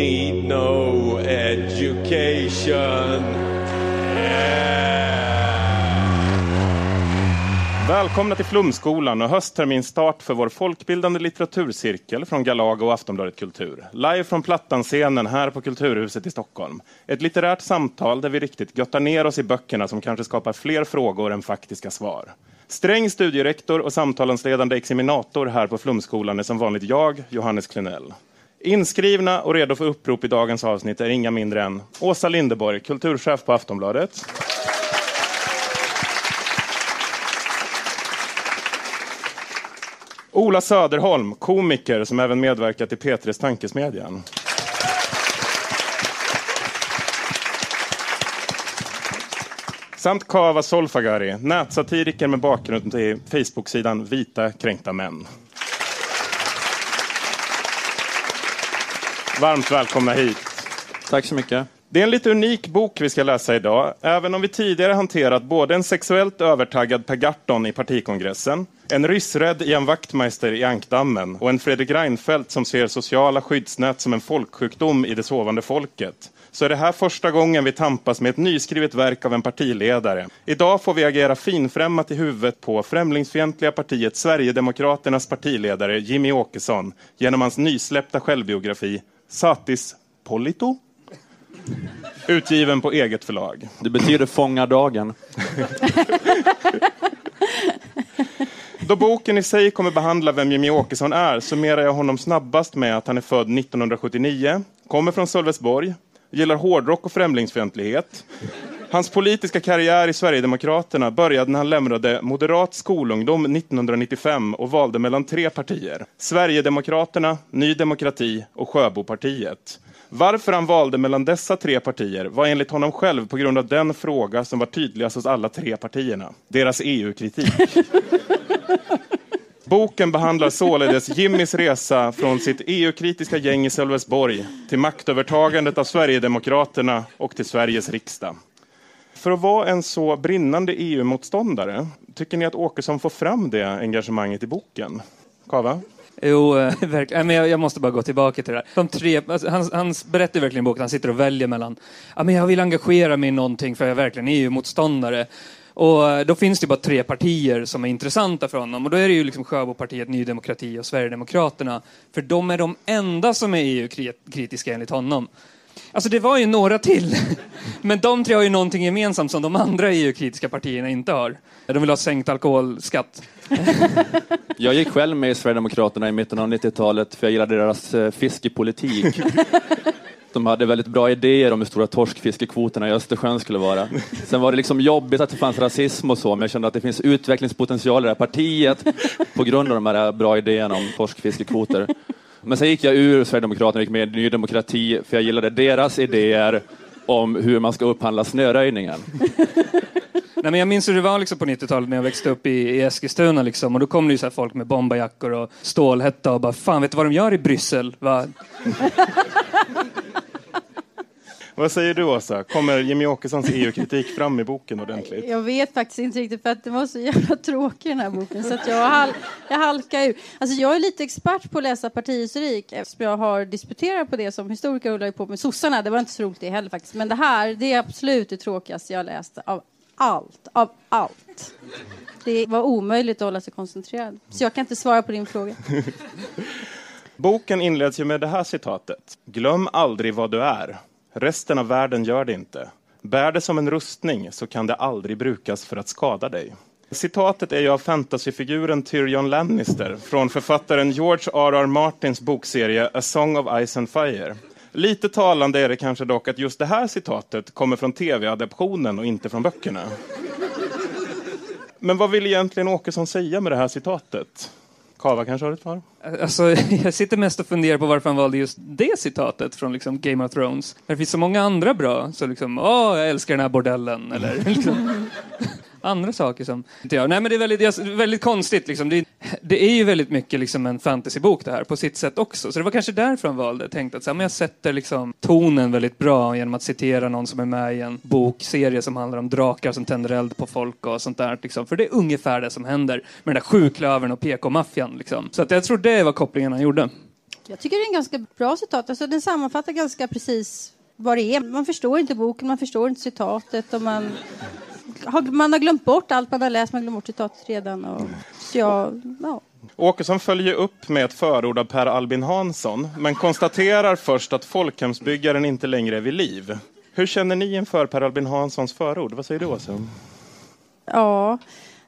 need no education. Välkomna till Flumskolan och höstterminstart för vår folkbildande litteraturcirkel från Galago och Aftonbladet Kultur. Live från Plattan-scenen här på Kulturhuset i Stockholm. Ett litterärt samtal där vi riktigt göttar ner oss i böckerna som kanske skapar fler frågor än faktiska svar. Sträng studierektor och samtalansledande examinator här på Flumskolan är som vanligt jag, Johannes Klenell. Inskrivna och redo för upprop i dagens avsnitt är inga mindre än Åsa Lindeborg, kulturchef på Aftonbladet. Ola Söderholm, komiker som även medverkat i P3s Tankesmedjan. Samt Kava Solfagari, nätsatiriker med bakgrund i Facebook-sidan Vita kränkta män. Varmt välkomna hit. Tack så mycket. Det är en lite unik bok vi ska läsa idag, även om vi tidigare hanterat både en sexuellt övertaggad Per Gahrton i partikongressen, en ryssrädd Ian Wachtmeister i ankdammen och en Fredrik Reinfeldt som ser sociala skyddsnät som en folksjukdom i det sovande folket så är det här första gången vi tampas med ett nyskrivet verk av en partiledare. Idag får vi agera finfrämmat i huvudet på främlingsfientliga partiet Sverigedemokraternas partiledare Jimmy Åkesson genom hans nysläppta självbiografi Satis Polito? Utgiven på eget förlag. Det betyder fånga dagen. Då boken i sig kommer behandla vem Jimmy Åkesson är summerar jag honom snabbast med att han är född 1979, kommer från Sölvesborg, gillar hårdrock och främlingsfientlighet. Hans politiska karriär i Sverigedemokraterna började när han lämnade Moderat skolungdom 1995 och valde mellan tre partier. Sverigedemokraterna, Ny Demokrati och Sjöbopartiet. Varför han valde mellan dessa tre partier var enligt honom själv på grund av den fråga som var tydligast hos alla tre partierna. Deras EU-kritik. Boken behandlar således Jimmys resa från sitt EU-kritiska gäng i Sölvesborg till maktövertagandet av Sverigedemokraterna och till Sveriges riksdag. För att vara en så brinnande EU-motståndare, tycker ni att Åkesson får fram det engagemanget i boken? Kava? Jo, eh, verkligen. Men jag, jag, måste bara gå tillbaka till det där. De tre, alltså, han, han berättar verkligen i boken, han sitter och väljer mellan, ja men jag vill engagera mig i någonting för jag är verkligen EU-motståndare. Och eh, då finns det bara tre partier som är intressanta för honom. Och då är det ju liksom Sjöbopartiet, Ny Demokrati och Sverigedemokraterna. För de är de enda som är EU-kritiska enligt honom. Alltså det var ju några till. Men de tre har ju någonting gemensamt som de andra EU-kritiska partierna inte har. De vill ha sänkt alkoholskatt. Jag gick själv med i Sverigedemokraterna i mitten av 90-talet för jag gillade deras eh, fiskepolitik. De hade väldigt bra idéer om hur stora torskfiskekvoterna i Östersjön skulle vara. Sen var det liksom jobbigt att det fanns rasism och så, men jag kände att det finns utvecklingspotential i det här partiet på grund av de här bra idéerna om torskfiskekvoter. Men sen gick jag ur Sverigedemokraterna och gick med i Ny Demokrati för jag gillade deras idéer om hur man ska upphandla snöröjningen. Nej, men jag minns hur det var liksom på 90-talet när jag växte upp i, i Eskilstuna. Liksom, och då kom det ju så folk med bomberjackor och stålhätta och bara fan, vet du vad de gör i Bryssel? Va? Vad säger du Åsa? Kommer Jimmy Åkessons EU-kritik fram i boken ordentligt? Jag vet faktiskt inte riktigt för att det var så jävla tråkig den här boken så att jag, hal jag halkar ur. Alltså jag är lite expert på att läsa partihistorik eftersom jag har disputerat på det som historiker och på med sossarna. Det var inte så roligt det heller faktiskt. Men det här, det är absolut det tråkigaste jag läst av allt, av allt. Det var omöjligt att hålla sig koncentrerad. Så jag kan inte svara på din fråga. Boken inleds ju med det här citatet. Glöm aldrig vad du är. Resten av världen gör det inte. Bär det som en rustning så kan det aldrig brukas för att skada dig. Citatet är ju av fantasyfiguren Tyrion Lannister från författaren George R.R. Martins bokserie A Song of Ice and Fire. Lite talande är det kanske dock att just det här citatet kommer från tv-adaptionen och inte från böckerna. Men vad vill egentligen Åkesson säga med det här citatet? Kava kanske har ett par? Alltså, jag sitter mest och funderar på varför han valde just det citatet från liksom Game of Thrones. Det finns så många andra bra, så liksom, åh, jag älskar den här bordellen, eller liksom, andra saker som inte jag. Nej, men det är väldigt, väldigt konstigt. Liksom. Det, det, är ju väldigt mycket liksom en fantasybok det här, på sitt sätt också. Så det var kanske därför han valde. Tänkte att så här, men jag sätter liksom tonen väldigt bra genom att citera någon som är med i en bokserie som handlar om drakar som tänder eld på folk och sånt där. Liksom. För det är ungefär det som händer med den där sjuklövern och PK-maffian. Liksom. Så att jag tror det var kopplingen han gjorde. Jag tycker det är en ganska bra citat. Alltså, den sammanfattar ganska precis vad det är. Man förstår inte boken, man förstår inte citatet och man man har glömt bort allt man har läst, man har glömt bort citatet redan. Och, så jag, ja. Åkesson följer upp med ett förord av Per Albin Hansson, men konstaterar först att folkhemsbyggaren inte längre är vid liv. Hur känner ni inför Per Albin Hanssons förord? Vad säger du, Åsa? Ja,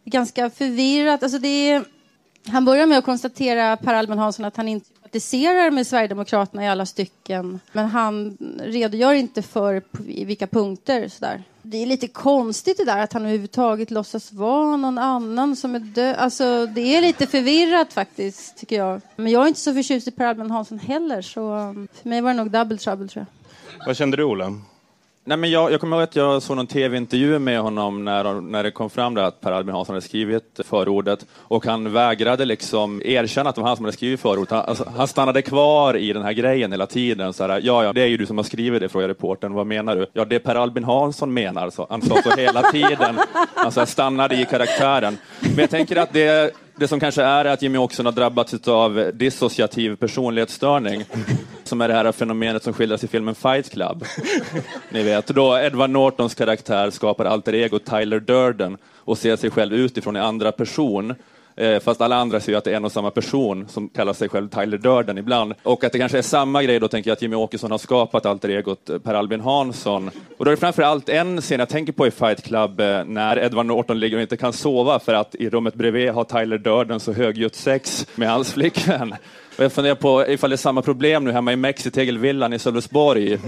ganska förvirrat. Alltså är, han börjar med att konstatera, Per Albin Hansson, att han inte sympatiserar med Sverigedemokraterna i alla stycken. Men han redogör inte för på vilka punkter. Sådär. Det är lite konstigt det där att han överhuvudtaget låtsas vara någon annan som är död. Alltså, det är lite förvirrat faktiskt, tycker jag. Men jag är inte så förtjust i Per Albin Hansson heller, så um, för mig var det nog double trouble, tror jag. Vad kände du, Ola? Nej, men jag, jag kommer ihåg att jag såg någon tv-intervju med honom när, när det kom fram där att Per Albin Hansson hade skrivit förordet och han vägrade liksom erkänna att det var han som hade skrivit förordet. Han, alltså, han stannade kvar i den här grejen hela tiden. Så här, ja, ja, det är ju du som har skrivit det, frågade reportern. Vad menar du? Ja, det Per Albin Hansson menar. Så han sa så hela tiden. Han så här, stannade i karaktären. Men jag tänker att det det som kanske är att Jimmy Åkesson har drabbats av dissociativ personlighetsstörning, som är det här fenomenet som skildras i filmen Fight Club. Ni vet, då Edward Nortons karaktär skapar alter ego Tyler Durden och ser sig själv utifrån i andra person Eh, fast alla andra ser ju att det är en och samma person som kallar sig själv Tyler Durden ibland. Och att det kanske är samma grej då, tänker jag att Jimmy Åkesson har skapat alter egot eh, Per Albin Hansson. Och då är det framför allt en scen jag tänker på i Fight Club eh, när Edward Norton ligger och inte kan sova för att i rummet bredvid har Tyler Durden så högljutt sex med hans flickvän. Och jag funderar på ifall det är samma problem nu hemma i Mexitegelvillan i Sölvesborg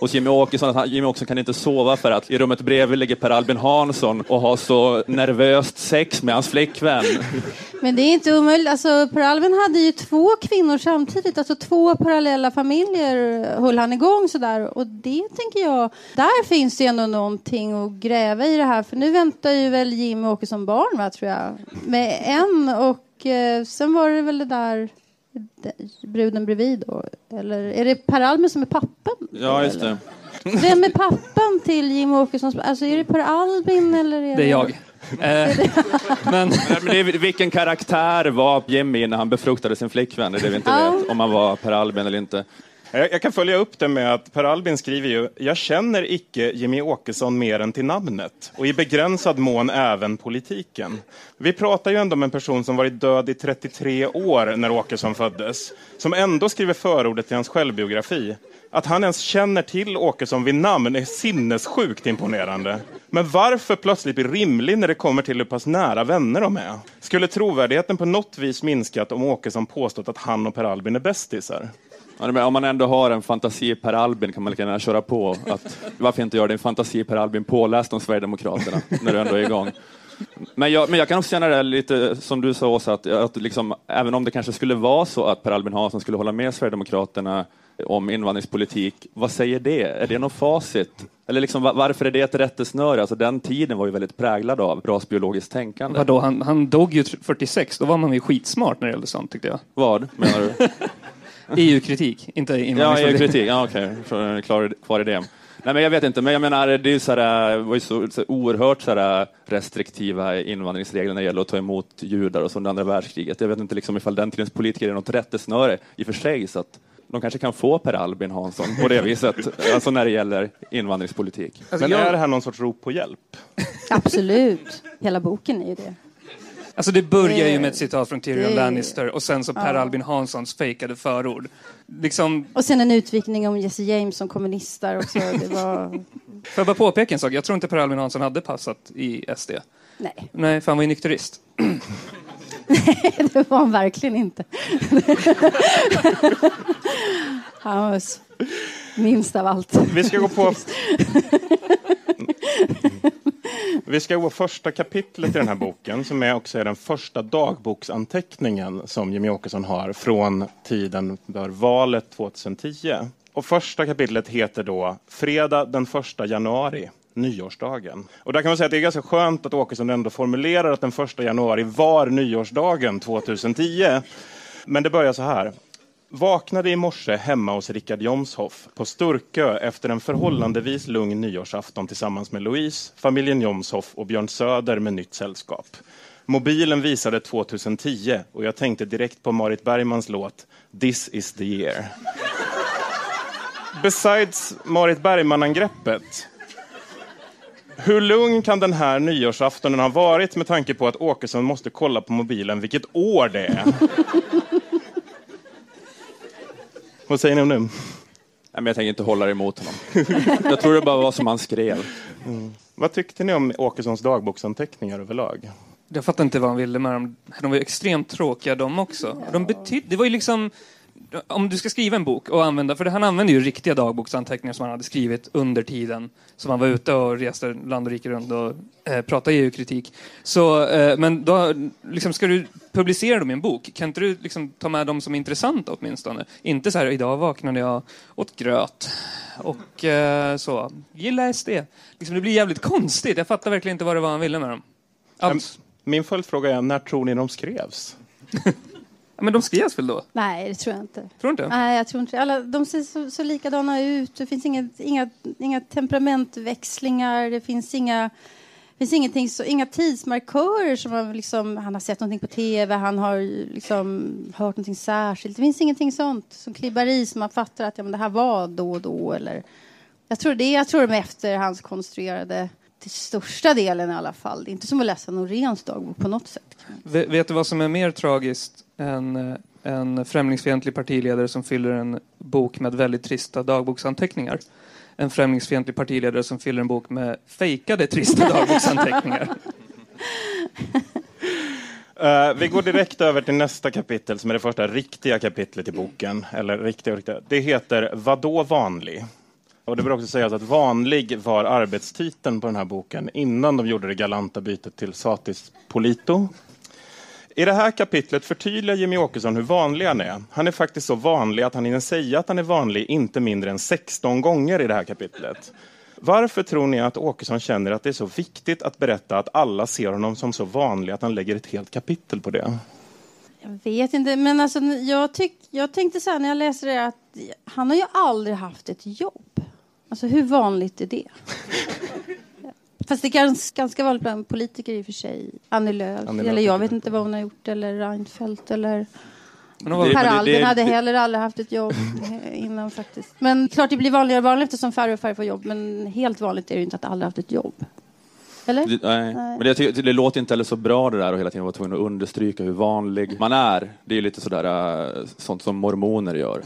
hos Jimmy Åkesson. Att han, Jimmy Åkesson kan inte sova för att i rummet bredvid ligger Per Albin Hansson och har så nervöst sex med hans flickvän. Men det är inte omöjligt. Alltså, per Albin hade ju två kvinnor samtidigt. Alltså två parallella familjer höll han igång sådär. Och det tänker jag, där finns det ändå någonting att gräva i det här. För nu väntar ju väl Jimmy Åkesson barn, va, tror jag. Med en och eh, sen var det väl det där bruden bredvid då? Eller är det Per Albin som är pappan? Ja, just det. Vem är pappan till Jim Åkesson? Alltså är det Per Albin eller? Är det är jag. Eh, men... men vilken karaktär var Jimmy när han befruktade sin flickvän? Det är det vi inte vet, om han var Per Albin eller inte. Jag, kan följa upp det med att Per Albin skriver ju Jag känner icke Jimmy Åkesson mer än till namnet och i begränsad mån även politiken. Vi pratar ju ändå om en person som varit död i 33 år när Åkesson föddes, som ändå skriver förordet till hans självbiografi. Att han ens känner till Åkesson vid namn är sinnessjukt imponerande. Men varför plötsligt bli rimlig när det kommer till hur pass nära vänner de är? Skulle trovärdigheten på något vis minskat om Åkesson påstått att han och Per Albin är bästisar? Om man ändå har en fantasi Per Albin kan man lika gärna köra på. Att, varför inte göra din fantasi Per Albin påläst om Sverigedemokraterna när du ändå är igång? Men jag, men jag kan också känna det lite som du sa Åsa, att, att liksom, även om det kanske skulle vara så att Per Albin Hansson skulle hålla med Sverigedemokraterna om invandringspolitik, vad säger det? Är det något facit? Eller liksom, varför är det ett rättesnöre? Alltså, den tiden var ju väldigt präglad av rasbiologiskt tänkande. Vadå, han, han dog ju 46, då var man ju skitsmart när det gällde sånt tyckte jag. Vad menar du? EU-kritik, inte invandringspolitik. Ja, EU-kritik, ja, okej, okay. klar, kvar i det. Nej, men jag vet inte, men jag menar, det är så här, var ju så, så oerhört så här, restriktiva invandringsregler när det gäller att ta emot judar och så under andra världskriget. Jag vet inte liksom, ifall den tidens politiker är något rättesnöre i och för sig, så att de kanske kan få Per Albin Hansson på det viset, alltså när det gäller invandringspolitik. Alltså, men är det här någon sorts rop på hjälp? Absolut. Hela boken är ju det. Alltså det börjar ju med ett citat från Tyrion det... Lannister och sen så Per ja. Albin Hanssons fejkade förord. Liksom... Och sen en utvikning om Jesse James som kommunist där också. Det var... Får jag bara påpeka en sak? Jag tror inte Per Albin Hansson hade passat i SD. Nej. Nej, för han var ju nykterist. Nej, det var han verkligen inte. han var minst av allt. Vi ska gå på... Vi ska gå första kapitlet i den här boken som är också är den första dagboksanteckningen som Jimmy Åkesson har från tiden för valet 2010. Och första kapitlet heter då Fredag den 1 januari nyårsdagen. Och där kan man säga att det är ganska skönt att Åkesson ändå formulerar att den 1 januari var nyårsdagen 2010. Men det börjar så här. Vaknade i morse hemma hos Rickard Jomshoff på Sturkö efter en förhållandevis lugn nyårsafton tillsammans med Louise, familjen Jomshoff och Björn Söder med nytt sällskap. Mobilen visade 2010 och jag tänkte direkt på Marit Bergmans låt This is the year. Besides Marit Bergman-angreppet hur lugn kan den här nyårsaftonen ha varit med tanke på att Åkesson måste kolla på mobilen vilket år det är? Vad säger ni om det? Nej, men jag tänker inte hålla emot honom. Jag tror det bara var som han skrev. Mm. Vad tyckte ni om Åkessons dagboksanteckningar överlag? Jag fattar inte vad han ville med dem. De var extremt tråkiga de också. De betyd, det var ju liksom om du ska skriva en bok och använda, för han använde ju riktiga dagboksanteckningar som han hade skrivit under tiden som han var ute och reste land och rike runt och eh, pratade EU-kritik. Så, eh, men då, liksom, ska du publicera dem i en bok, kan inte du liksom, ta med dem som intressanta åtminstone? Inte så här, idag vaknade jag åt gröt och eh, så, gilla SD. Liksom, det blir jävligt konstigt, jag fattar verkligen inte vad det var han ville med dem. Alls. Min följdfråga är, när tror ni de skrevs? Men de skrevs väl då? Nej, det tror jag inte. Tror du inte? Nej, jag tror inte Alla, De ser så, så likadana ut. Det finns inget, inga, inga temperamentväxlingar. Det finns inga... Det finns ingenting så, inga tidsmarkörer som man liksom, han har sett någonting på tv, han har liksom hört någonting särskilt. Det finns ingenting sånt som klibbar i som man fattar att ja, men det här var då och då. Eller, jag tror det, jag tror de är efterhandskonstruerade till största delen i alla fall. Det är inte som att läsa Noréns dagbok på något sätt. Vet du vad som är mer tragiskt eh, en främlingsfientlig partiledare som fyller en bok med väldigt trista dagboksanteckningar? En främlingsfientlig partiledare som fyller en bok med fejkade trista dagboksanteckningar. Uh, vi går direkt över till nästa kapitel som är det första riktiga kapitlet i boken. Eller riktiga, riktiga. Det heter Vadå vanlig? Och det bör också sägas att vanlig var arbetstiteln på den här boken innan de gjorde det galanta bytet till Satis Polito. I det här kapitlet förtydligar Jimmy Åkesson hur vanlig han är. Han är faktiskt så vanlig att han hinner säga att han är vanlig inte mindre än 16 gånger i det här kapitlet. Varför tror ni att Åkesson känner att det är så viktigt att berätta att alla ser honom som så vanlig att han lägger ett helt kapitel på det? Jag vet inte, men alltså, jag, tyck, jag tänkte så här när jag läste det att han har ju aldrig haft ett jobb. Alltså hur vanligt är det? Fast det är ganska, ganska vanligt bland politiker i och för sig. Annie Lööf, Annie eller jag vet inte vad hon har gjort, eller Reinfeldt eller Per Albin hade heller aldrig haft ett jobb innan faktiskt. Men klart det blir vanligare och vanligare eftersom färre och färre får jobb. Men helt vanligt är det inte att alla haft ett jobb. Eller? Det, nej. nej. Men det, det låter inte heller så bra det där och hela tiden vara tvungen att understryka hur vanlig man är. Det är lite sådär äh, sånt som mormoner gör.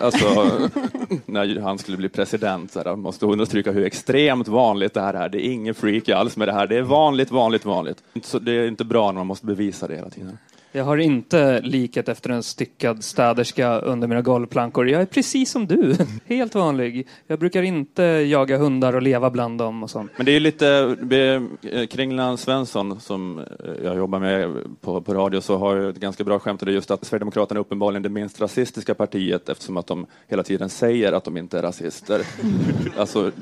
Alltså, när han skulle bli president, sådär, måste understryka hur extremt vanligt det här är. Det är ingen freak alls med det här. Det är vanligt, vanligt, vanligt. Så det är inte bra när man måste bevisa det hela tiden. Jag har inte liket efter en styckad städerska under mina golvplankor. Jag är precis som du, helt vanlig. Jag brukar inte jaga hundar och leva bland dem och sånt. Men det är lite, eh, Kringland Svensson som eh, jag jobbar med på, på radio så har ett ganska bra skämt och det är just att Sverigedemokraterna är uppenbarligen det minst rasistiska partiet eftersom att de hela tiden säger att de inte är rasister. alltså,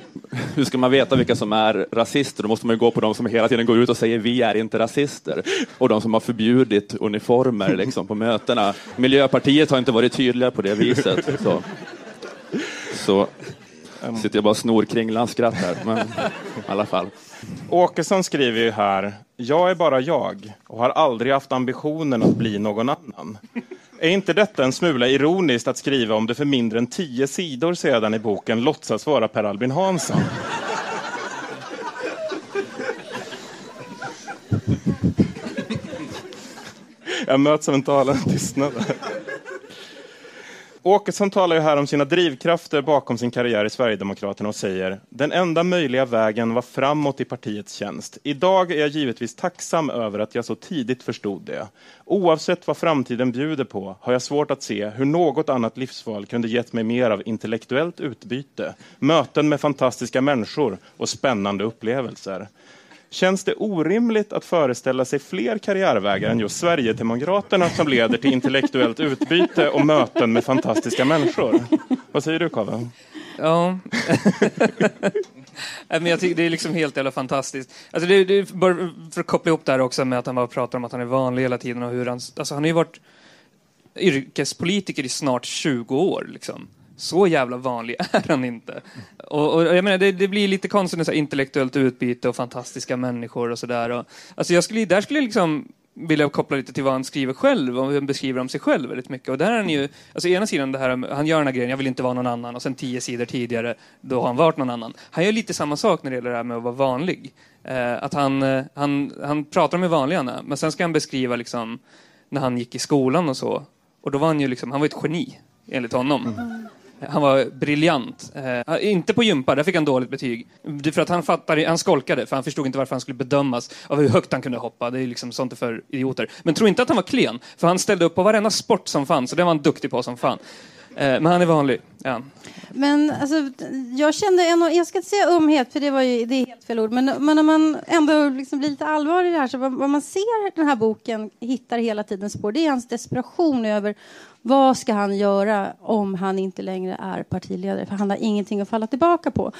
hur ska man veta vilka som är rasister? Då måste man ju gå på de som hela tiden går ut och säger vi är inte rasister och de som har förbjudit uniformer liksom, på mötena. Miljöpartiet har inte varit tydliga på det viset. Så, så sitter jag bara och snor kringlandskratt här, men i alla fall. Åkesson skriver ju här, jag är bara jag och har aldrig haft ambitionen att bli någon annan. Är inte detta en smula ironiskt att skriva om det för mindre än tio sidor sedan i boken låtsas vara Per Albin Hansson? Jag möts av en talande tystnad. Åkesson talar ju här om sina drivkrafter bakom sin karriär i Sverigedemokraterna och säger den enda möjliga vägen var framåt i partiets tjänst. Idag är jag givetvis tacksam över att jag så tidigt förstod det. Oavsett vad framtiden bjuder på har jag svårt att se hur något annat livsval kunde gett mig mer av intellektuellt utbyte, möten med fantastiska människor och spännande upplevelser. Känns det orimligt att föreställa sig fler karriärvägar än just Sverigedemokraterna som leder till intellektuellt utbyte och möten med fantastiska människor? Vad säger du, Kave? Ja. Men jag tycker det är liksom helt jävla fantastiskt. Alltså det, det, för att koppla ihop det här också med att han bara pratar om att han är vanlig hela tiden och hur han... Alltså han har ju varit yrkespolitiker i snart 20 år liksom så jävla vanlig är han inte. Och, och jag menar, det, det, blir lite konstigt med så intellektuellt utbyte och fantastiska människor och sådär. Alltså jag skulle, där skulle jag liksom vilja koppla lite till vad han skriver själv och hur han beskriver om sig själv väldigt mycket. Och där är han ju, alltså ena sidan det här, han gör den här grejen, jag vill inte vara någon annan och sen tio sidor tidigare, då har han varit någon annan. Han gör lite samma sak när det gäller det här med att vara vanlig. Eh, att han, eh, han, han pratar om hur vanlig han är, men sen ska han beskriva liksom när han gick i skolan och så. Och då var han ju liksom, han var ett geni, enligt honom. Mm. Han var briljant. Eh, inte på gympa, där fick han dåligt betyg. För att han, fattade, han skolkade, för han förstod inte varför han skulle bedömas av hur högt han kunde hoppa. Det är liksom sånt för idioter. Men tro inte att han var klen, för han ställde upp på varenda sport som fanns, och det var han duktig på som fan. Eh, men han är vanlig. Ja. Men alltså, jag kände en, jag ska inte säga umhet, för det, var ju, det är helt fel ord, men, men om man ändå liksom blir lite allvarlig i det här, så vad, vad man ser den här boken hittar hela tiden spår, det är hans desperation över vad ska han göra om han inte längre är partiledare, för han har ingenting att falla tillbaka på.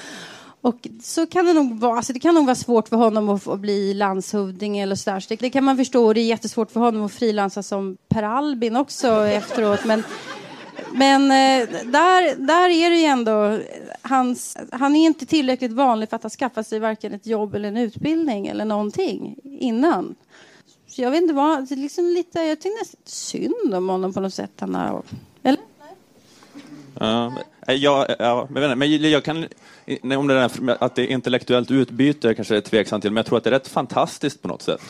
Och så kan det nog vara, alltså det kan nog vara svårt för honom att, att bli landshövding eller så där. Det, kan man förstå. Och Det är jättesvårt för honom att frilansa som Per Albin också efteråt. Men men eh, där, där är det ju ändå... Hans, han är inte tillräckligt vanlig för att ha skaffat sig varken ett jobb eller en utbildning eller någonting innan. Så jag vet inte vad... Liksom lite, jag tycker nästan synd om honom på något sätt. Han har, eller? Ja, ja, ja, men, men jag kan, om det där, att det är intellektuellt utbyte kanske är tveksam till, men jag tror att det är rätt fantastiskt på något sätt.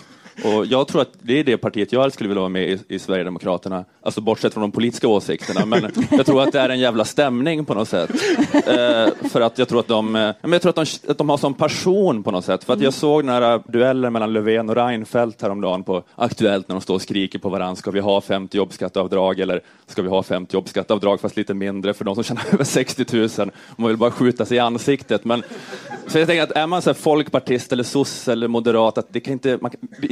Och jag tror att det är det partiet jag skulle vilja vara med i, i Sverigedemokraterna, alltså bortsett från de politiska åsikterna. Men jag tror att det är en jävla stämning på något sätt. Eh, för att jag tror att de, eh, men jag tror att de, att de har sån passion på något sätt. För att jag såg några dueller mellan Löfven och Reinfeldt häromdagen på Aktuellt när de står och skriker på varandra. Ska vi ha 50 jobbskatteavdrag eller ska vi ha 50 jobbskatteavdrag fast lite mindre för de som tjänar över 60 000? Man vill bara skjuta sig i ansiktet. Men, så jag tänker att är man så folkpartist eller sosse eller moderat, att det kan inte, man,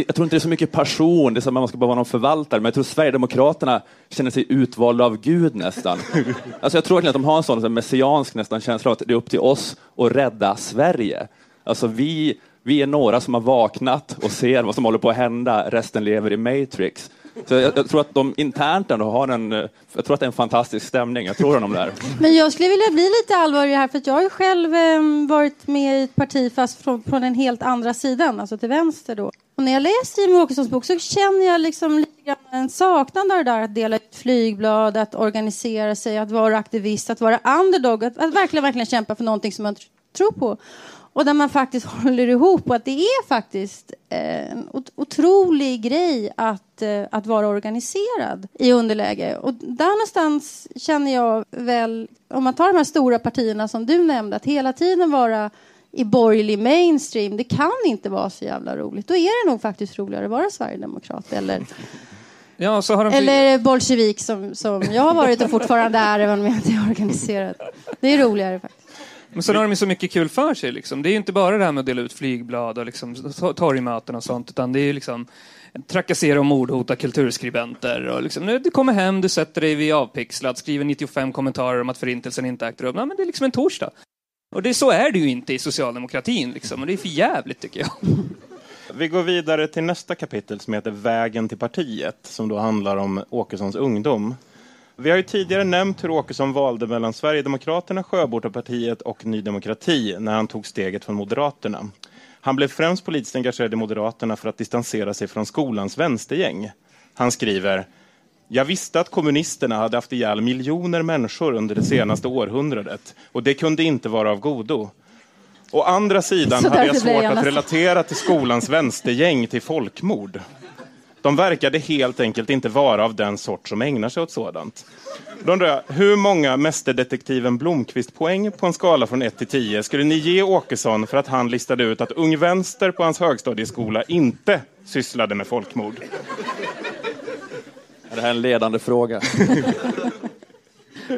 jag tror inte det är så mycket passion, det är som att man ska bara vara någon förvaltare, men jag tror Sverigedemokraterna känner sig utvalda av Gud nästan. Alltså jag tror att de har en sån, sån messiansk nästan känsla av att det är upp till oss att rädda Sverige. Alltså vi, vi är några som har vaknat och ser vad som håller på att hända, resten lever i Matrix. Så jag, jag, tror att de internt ändå har en, eh, jag tror att det är en fantastisk stämning, jag tror honom där. Men jag skulle vilja bli lite allvarlig här, för jag har ju själv eh, varit med i ett parti fast från, från den helt andra sidan, alltså till vänster då. Och när jag läser Jimmie Åkessons bok så känner jag liksom lite grann en saknad av det där att dela ut flygblad, att organisera sig, att vara aktivist, att vara underdog, att, att verkligen, verkligen kämpa för någonting som man tror på. Och där man faktiskt håller ihop och att det är faktiskt eh, en otrolig grej att, eh, att vara organiserad i underläge. Och där någonstans känner jag väl, om man tar de här stora partierna som du nämnde, att hela tiden vara i borgerlig mainstream, det kan inte vara så jävla roligt. Då är det nog faktiskt roligare att vara sverigedemokrat eller, ja, de... eller bolsjevik som, som jag har varit och fortfarande är, även om jag inte är organiserad. Det är roligare faktiskt. Men sen har de ju så mycket kul för sig. Liksom. Det är ju inte bara det här med att dela ut flygblad och liksom, torgmöten och sånt, utan det är ju liksom trakassera och mordhota kulturskribenter. Och liksom, nu, du kommer hem, du sätter dig vid avpixlat, skriver 95 kommentarer om att förintelsen inte ägt rum. Ja, men det är liksom en torsdag. Och det, så är det ju inte i socialdemokratin, liksom. och det är för jävligt tycker jag. Vi går vidare till nästa kapitel som heter Vägen till partiet, som då handlar om Åkessons ungdom. Vi har ju tidigare nämnt hur Åkesson valde mellan Sverigedemokraterna, Sjöbortapartiet och Ny Demokrati när han tog steget från Moderaterna. Han blev främst politiskt engagerad i Moderaterna för att distansera sig från skolans vänstergäng. Han skriver jag visste att kommunisterna hade haft ihjäl miljoner människor under det senaste århundradet och det kunde inte vara av godo. Å andra sidan hade jag svårt att relatera till skolans vänstergäng till folkmord. De verkade helt enkelt inte vara av den sort som ägnar sig åt sådant. Då undrar jag, hur många Mästerdetektiven Blomqvist-poäng på en skala från 1 till 10 skulle ni ge Åkesson för att han listade ut att Ung Vänster på hans högstadieskola inte sysslade med folkmord? Det här är en ledande fråga.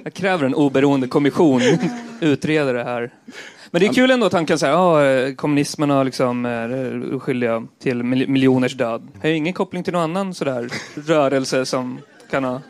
Jag kräver en oberoende kommission, utreda det här. Men det är kul ändå att han kan säga att oh, kommunismen har liksom, är skyldiga till miljoners död. Jag har ingen koppling till någon annan sådär rörelse som kan ha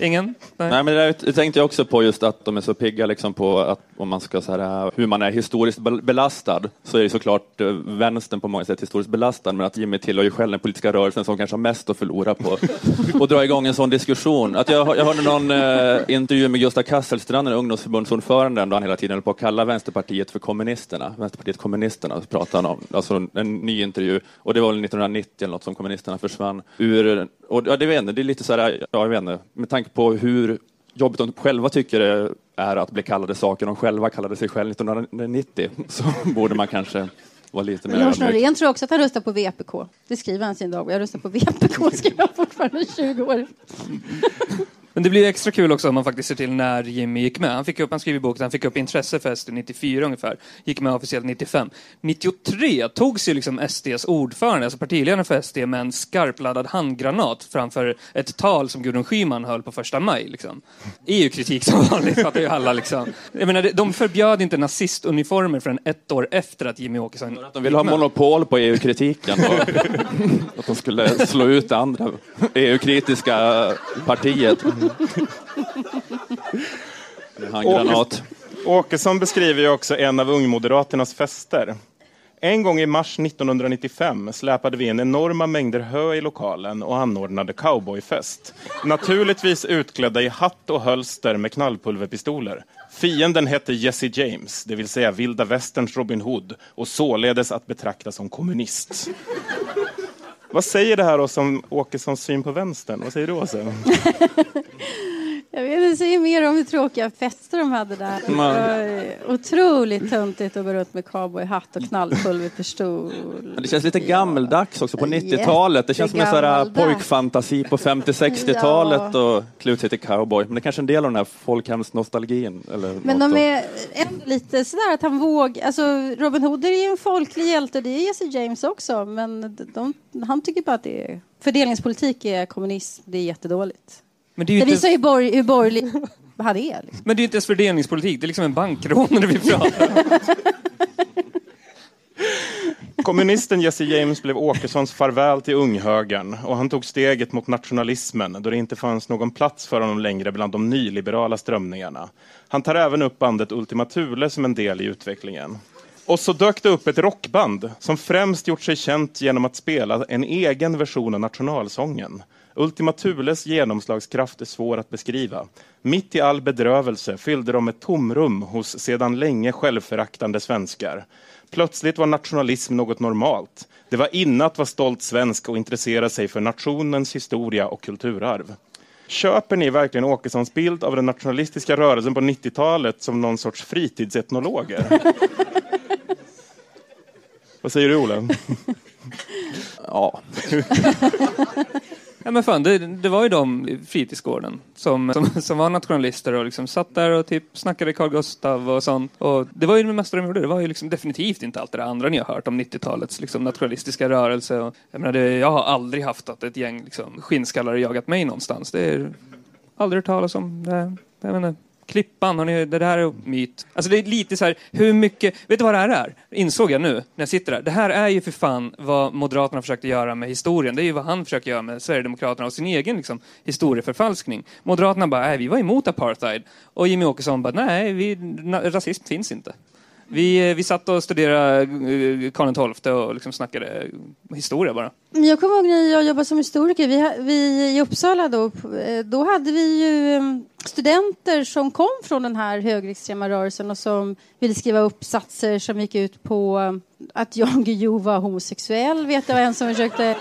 Ingen? Nej. Nej, men det där tänkte jag också på just att de är så pigga liksom på att om man ska så här, hur man är historiskt bel- belastad så är det såklart eh, vänstern på många sätt historiskt belastad men att Jimmy tillhör ju själv den politiska rörelsen som kanske har mest att förlora på att dra igång en sån diskussion. Att jag, jag hörde någon eh, intervju med Gustav Kasselstrand, ungdomsförbundsordföranden, då han hela tiden höll på att kalla Vänsterpartiet för kommunisterna. Vänsterpartiet kommunisterna pratade han om, alltså en ny intervju och det var väl 1990 eller något som kommunisterna försvann ur. Och ja, det, vet inte, det är lite så här, ja, jag vet inte, med tanke på hur jobbigt de själva tycker det är att bli kallade saker de själva kallade sig själva 1990 så borde man kanske vara lite mer Lars. Norén tror också att han röstar på VPK. Det skriver han sin dag. Jag röstar på VPK, skriver han fortfarande 20 år. Men det blir extra kul också om man faktiskt ser till när Jimmy gick med. Han, fick upp, han skrev i boken han fick upp intresse för SD 94 ungefär. Gick med officiellt 95. 93 togs ju liksom SDs ordförande, alltså partiledaren för SD, med en skarpladdad handgranat framför ett tal som Gudrun Schyman höll på första maj. Liksom. EU-kritik som vanligt, fattar ju alla. Liksom. Jag menar, de förbjöd inte nazistuniformer förrän ett år efter att Jimmy Åkesson De vill ha monopol på EU-kritiken och att de skulle slå ut det andra EU-kritiska partiet. Handgranat. Åkesson beskriver ju också en av ungmoderaternas fester. En gång i mars 1995 släpade vi in enorma mängder hö i lokalen och anordnade cowboyfest. Naturligtvis utklädda i hatt och hölster med knallpulverpistoler. Fienden hette Jesse James, det vill säga vilda västerns Robin Hood och således att betrakta som kommunist. Vad säger det här oss om Åkessons syn på vänstern? Vad säger du Åse? Jag vet inte, säger mer om hur tråkiga fester de hade där. Det var otroligt töntigt att gå runt med cowboyhatt och knallpulverpistol. Men Det känns lite gammeldags också på 90-talet. Det känns som en sån pojkfantasi på 50-60-talet och klä ut sig till cowboy. Men det är kanske är en del av den här folkhemsnostalgin. Men de är ändå lite sådär att han våg... Alltså Robin Hood är ju en folklig hjälte, det är Jesse James också. Men de, han tycker bara att det är... Fördelningspolitik är kommunism, det är jättedåligt. Men det är ju Det inte, visar ju borg, hur borgerlig han är. Liksom. men det är ju inte ens fördelningspolitik, det är liksom en bankrånare vi pratar om. Kommunisten Jesse James blev Åkessons farväl till unghögern och han tog steget mot nationalismen då det inte fanns någon plats för honom längre bland de nyliberala strömningarna. Han tar även upp bandet Ultima Thule som en del i utvecklingen. Och så dök det upp ett rockband som främst gjort sig känt genom att spela en egen version av nationalsången. Ultima Thules genomslagskraft är svår att beskriva. Mitt i all bedrövelse fyllde de ett tomrum hos sedan länge självföraktande svenskar. Plötsligt var nationalism något normalt. Det var inne att vara stolt svensk och intressera sig för nationens historia och kulturarv. Köper ni verkligen Åkessons bild av den nationalistiska rörelsen på 90-talet som någon sorts fritidsetnologer? Vad säger du, Ola? Ja. Ja men fan, det, det var ju de i fritidsgården som, som, som var nationalister och liksom satt där och typ snackade Carl Gustav och sånt. Och det var ju det mesta de gjorde. Det var ju liksom definitivt inte allt det där andra ni har hört om 90-talets liksom nationalistiska rörelse. Och, jag, menar, det, jag har aldrig haft att ett gäng liksom, skinnskallar jagat mig någonstans. Det är aldrig hört talas om. Det, jag menar, Klippan, har ni, det där är myt. Alltså det är lite så här, hur mycket, vet du vad det här är? Insåg jag nu när jag sitter där. Det här är ju för fan vad Moderaterna försökte göra med historien. Det är ju vad han försöker göra med Sverigedemokraterna och sin egen liksom, historieförfalskning. Moderaterna bara, nej vi var emot apartheid. Och Jimmy Åkesson bara, nej vi, na, rasism finns inte. Vi, eh, vi satt och studerade eh, Karl XII och liksom snackade historia bara. Jag kommer ihåg när jag jobbade som historiker. Vi, vi i Uppsala då, eh, då hade vi ju mm, studenter som kom från den här högerextrema rörelsen och som ville skriva uppsatser som gick ut på mm, att Jan Guillou var homosexuell. Vet jag en som försökte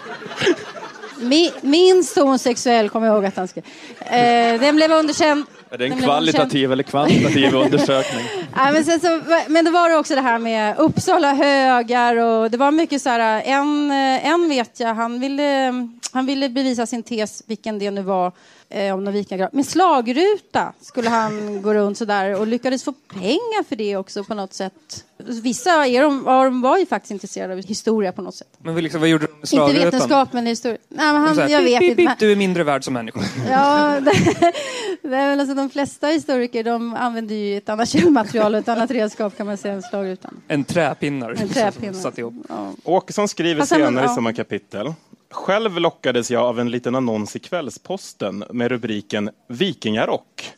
Mi- Minst homosexuell kommer jag ihåg att han skrev. Eh, den blev underkänd. Är det en kvalitativ eller kvantitativ undersökning? Nej, men, sen så, men det var det också det här med Uppsala högar och det var mycket så här, en, en vet jag, han ville, han ville bevisa sin tes, vilken det nu var, eh, om någon vikingagrav. Med slagruta skulle han gå runt så där och lyckades få pengar för det också på något sätt. Vissa är de, var, de var ju faktiskt intresserade av historia på något sätt. Men liksom, vad gjorde de med Inte slagrutan? vetenskap, men historia. Nej, men Så här, han, jag vet pip, inte. pip, men- Du är mindre värd som människa. Ja, det, det är väl alltså de flesta historiker de använder ju ett annat källmaterial och ett annat redskap kan man säga än slagrutan. En träpinnar. En träpinne. Som satt ihop. Ja. Åkesson skriver han- senare i ja. samma kapitel. Själv lockades jag av en liten annons i Kvällsposten med rubriken Vikingarock.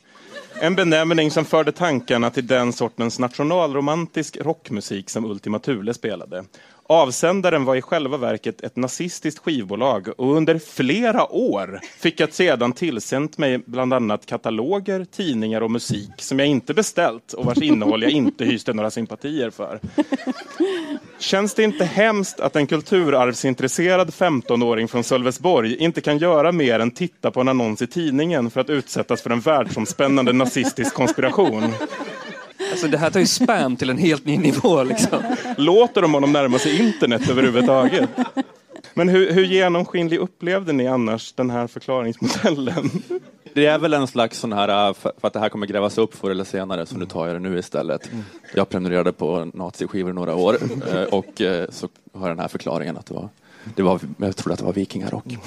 En benämning som förde tankarna till den sortens nationalromantisk rockmusik som Ultima Thule spelade. Avsändaren var i själva verket ett nazistiskt skivbolag och under flera år fick jag sedan tillsänt mig bland annat kataloger, tidningar och musik som jag inte beställt och vars innehåll jag inte hyste några sympatier för. Känns det inte hemskt att en kulturarvsintresserad 15-åring från Sölvesborg inte kan göra mer än titta på en annons i tidningen för att utsättas för en världsomspännande nazistisk konspiration? Alltså det här tar ju spam till en helt ny nivå liksom. Låter de honom närma sig internet överhuvudtaget? Men hur, hur genomskinlig upplevde ni annars den här förklaringsmodellen? Det är väl en slags sån här, äh, för att det här kommer grävas upp förr eller senare, så nu tar jag det nu istället. Jag prenumererade på naziskivor i några år eh, och eh, så har jag den här förklaringen att det var, det var jag trodde att det var vikingarock.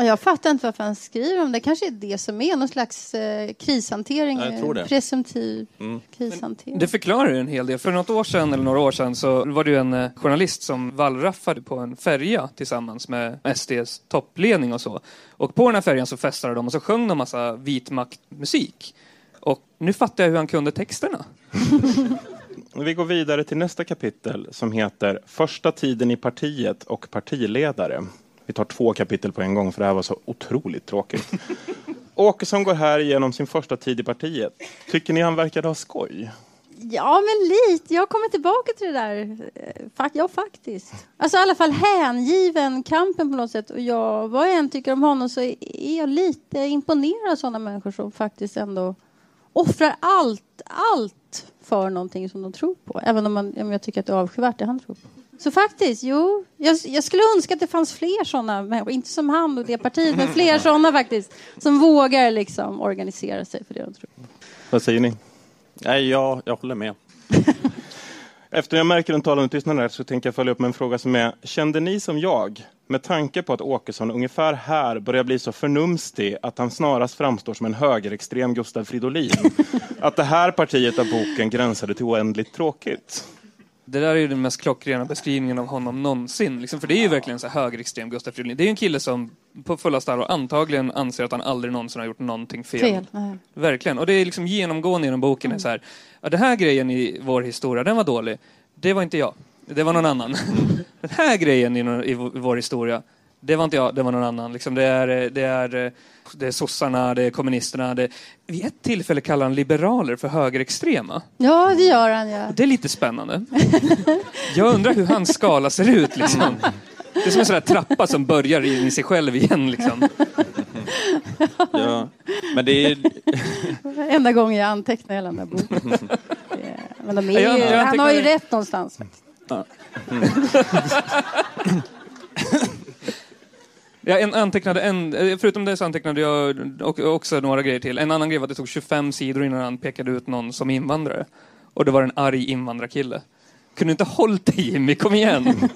Ja, jag fattar inte varför han skriver om det. kanske är det som är någon slags eh, krishantering. Ja, jag tror det. Presumtiv Mm. krishantering. Det förklarar ju en hel del. För något år sedan, eller några år sedan, så var det ju en eh, journalist som wallraffade på en färja tillsammans med SDs toppledning och så. Och på den här färjan så festade de och så sjöng de massa vitmaktmusik. Och nu fattar jag hur han kunde texterna. Vi går vidare till nästa kapitel som heter Första tiden i partiet och partiledare. Vi tar två kapitel på en gång för det här var så otroligt tråkigt. Åkesson går här igenom sin första tid i partiet. Tycker ni han verkade ha skoj? Ja, men lite. Jag kommer tillbaka till det där. Eh, ja, faktiskt. Alltså i alla fall hängiven kampen på något sätt. Och jag, vad jag än tycker om honom så är jag lite imponerad av sådana människor som faktiskt ändå offrar allt, allt för någonting som de tror på. Även om, man, om jag tycker att det är avskyvärt det han tror på. Så faktiskt, jo. Jag, jag skulle önska att det fanns fler sådana människor. Inte som han och det partiet, men fler sådana faktiskt. Som vågar liksom organisera sig för det de tror. Vad säger ni? Nej, jag, jag håller med. Efter jag märker den talande tystnaden här så tänker jag följa upp med en fråga som är Kände ni som jag, med tanke på att Åkesson ungefär här börjar bli så förnumstig att han snarast framstår som en högerextrem Gustav Fridolin, att det här partiet av boken gränsade till oändligt tråkigt? Det där är ju den mest klockrena beskrivningen av honom någonsin. Liksom, för det är ju verkligen så här högerextrem Gustaf Fridolin. Det är ju en kille som på fullaste allvar antagligen anser att han aldrig någonsin har gjort någonting fel. Fel. Nej. Verkligen. Och det är liksom genomgående genom boken. Är så här, ja, den här grejen i vår historia, den var dålig. Det var inte jag. Det var någon annan. Den här grejen i, i vår historia, det var inte jag, det var någon annan. Liksom det, är, det, är, det är sossarna, det är kommunisterna. Det, vid ett tillfälle kallar han liberaler för högerextrema. Ja, det gör han. Ja. Det är lite spännande. Jag undrar hur hans skala ser ut. Liksom. Det är som en sån där trappa som börjar i sig själv igen. Liksom. Ja. Men det är, Enda gången jag antecknar hela den där boken. Men de är Jag- ju, han har ju rätt någonstans. faktiskt. Jag antecknade en, eh, förutom det så antecknade jag också några grejer till. En annan grej var att det tog 25 sidor innan han pekade ut någon som invandrare. Och det var en arg invandrarkille. Kunde du inte hållt dig Jimmy, kom igen!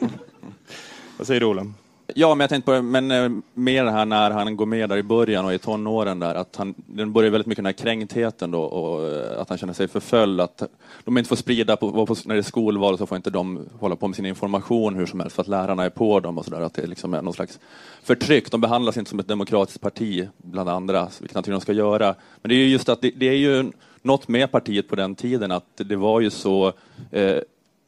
Vad säger du Ola? Ja, men jag tänkte på det, men eh, med det här när han går med där i början och i tonåren där, att han, den börjar väldigt mycket den här kränktheten då och eh, att han känner sig förföljd, att de inte får sprida, på, på, när det är skolval så får inte de hålla på med sin information hur som helst för att lärarna är på dem och sådär, att det liksom är någon slags förtryck. De behandlas inte som ett demokratiskt parti bland andra, vilket naturligtvis de ska göra. Men det är ju just att det, det är ju något med partiet på den tiden att det var ju så eh,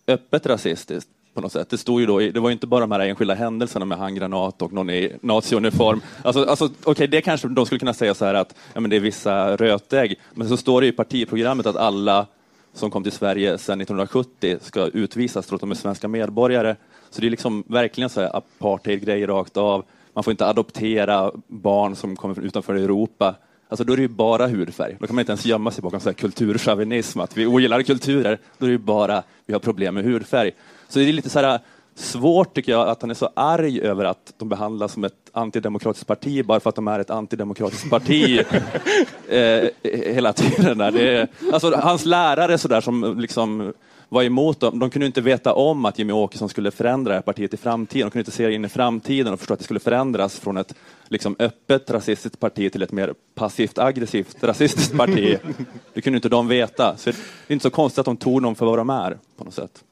öppet rasistiskt på något sätt. Det, stod ju då, det var ju inte bara de här enskilda händelserna med handgranat och någon i naziuniform. Alltså, alltså, Okej, det kanske de skulle kunna säga så här att ja, men det är vissa rötägg, men så står det i partiprogrammet att alla som kom till Sverige sedan 1970 ska utvisas trots att de är svenska medborgare. Så det är liksom verkligen så här apartheidgrej rakt av. Man får inte adoptera barn som kommer från utanför Europa. Alltså då är det ju bara hudfärg. Då kan man inte ens gömma sig bakom så här kulturchauvinism, att vi ogillar kulturer. Då är det ju bara, vi har problem med hudfärg. Så det är lite så här svårt tycker jag att han är så arg över att de behandlas som ett antidemokratiskt parti bara för att de är ett antidemokratiskt parti eh, hela tiden. Där. Det är, alltså, hans lärare så där, som liksom var emot dem, de kunde inte veta om att Jimmy Åkesson skulle förändra det här partiet i framtiden. De kunde inte se in i framtiden och förstå att det skulle förändras från ett liksom, öppet rasistiskt parti till ett mer passivt aggressivt rasistiskt parti. Det kunde inte de veta. Så det är inte så konstigt att de tog dem för vad de är på något sätt.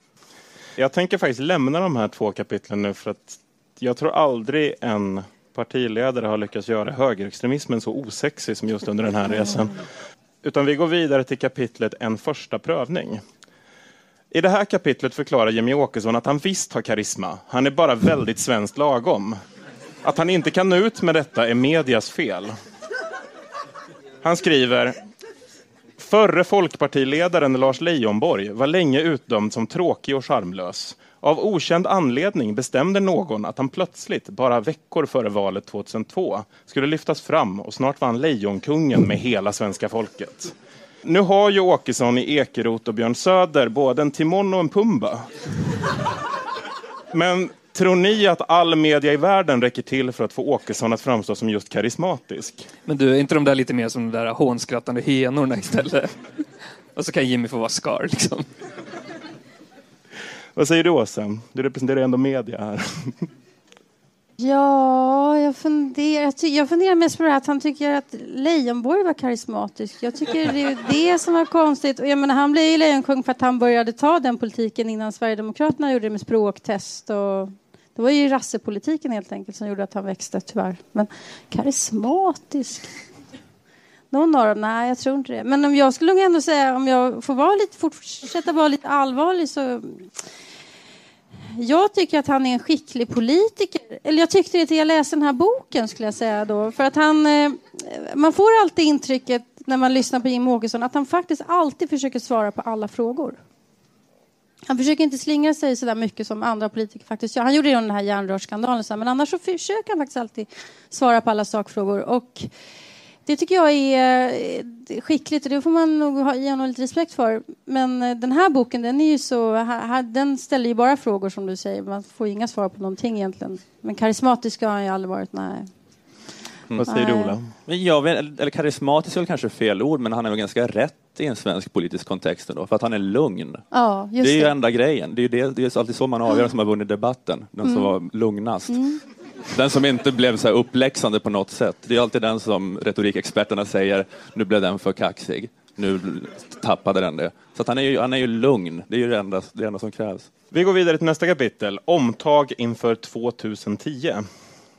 Jag tänker faktiskt lämna de här två kapitlen nu för att jag tror aldrig en partiledare har lyckats göra högerextremismen så osexig som just under den här resan. Utan vi går vidare till kapitlet En första prövning. I det här kapitlet förklarar Jimmy Åkesson att han visst har karisma. Han är bara väldigt svenskt lagom. Att han inte kan nå ut med detta är medias fel. Han skriver Förre folkpartiledaren Lars Leijonborg var länge utdömd som tråkig och charmlös. Av okänd anledning bestämde någon att han plötsligt, bara veckor före valet 2002, skulle lyftas fram och snart var han lejonkungen med hela svenska folket. Nu har ju Åkesson i Ekerot och Björn Söder både en Timon och en Pumba. Men tror ni att all media i världen räcker till för att få Åkesson att framstå som just karismatisk? Men du, är inte de där lite mer som de där hånskrattande henorna istället? Och så kan Jimmy få vara Scar liksom. Vad säger du Åsa? Du representerar ändå media här. Ja, jag funderar, jag, jag funderar mest på det här att han tycker att Leijonborg var karismatisk. Jag tycker det är det som var konstigt. Och jag menar, han blev ju lejonkung för att han började ta den politiken innan Sverigedemokraterna gjorde det med språktest. Och det var ju rassepolitiken helt enkelt som gjorde att han växte, tyvärr. Men karismatisk? Någon av dem? Nej, jag tror inte det. Men om jag skulle nog ändå säga, om jag får vara lite, fortsätta vara lite allvarlig så jag tycker att han är en skicklig politiker. Eller jag tyckte det till jag läste den här boken skulle jag säga då. För att han, eh, man får alltid intrycket när man lyssnar på Jim Åkesson att han faktiskt alltid försöker svara på alla frågor. Han försöker inte slingra sig så där mycket som andra politiker faktiskt gör. Han gjorde det under den här järnrörsskandalen, men annars så försöker han faktiskt alltid svara på alla sakfrågor. Och det tycker jag är eh, skickligt och det får man nog ge honom lite respekt för. Men eh, den här boken, den är ju så... Den ställer ju bara frågor som du säger. Man får inga svar på någonting egentligen. Men karismatisk har han ju aldrig varit, nej. Mm. Vad säger du Ola? Jag vet, eller karismatisk är väl kanske fel ord, men han är väl ganska rätt i en svensk politisk kontext ändå, för att han är lugn. Ja, det är ju det. enda grejen. Det är ju det, det är alltid så man avgör som har vunnit debatten, den mm. som var lugnast. Mm. Den som inte blev så uppläxande på något sätt. Det är alltid den som retorikexperterna säger, nu blev den för kaxig. Nu tappade den det. Så att han, är ju, han är ju lugn. Det är ju det enda, det enda som krävs. Vi går vidare till nästa kapitel. Omtag inför 2010.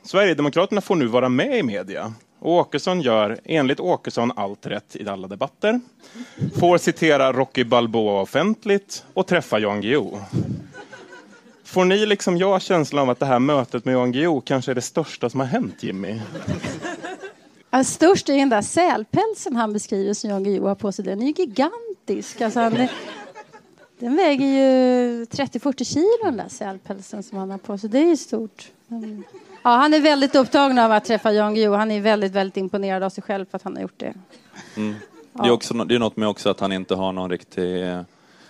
Sverigedemokraterna får nu vara med i media. Och Åkesson gör, enligt Åkesson, allt rätt i alla debatter. Får citera Rocky Balboa offentligt och träffa Jan Guillou. Får ni liksom jag känslan av att det här mötet med Jan Guillou kanske är det största som har hänt Jimmy? Ja, störst är den där sälpälsen han beskriver som Jan Guillou har på sig. Den är ju gigantisk. Alltså han den väger ju 30-40 kilo den där sälpälsen som han har på sig. Det är ju stort. Ja, han är väldigt upptagen av att träffa Jan Guillou. Han är väldigt, väldigt imponerad av sig själv för att han har gjort det. Mm. Det, är också, det är något med också att han inte har någon riktig...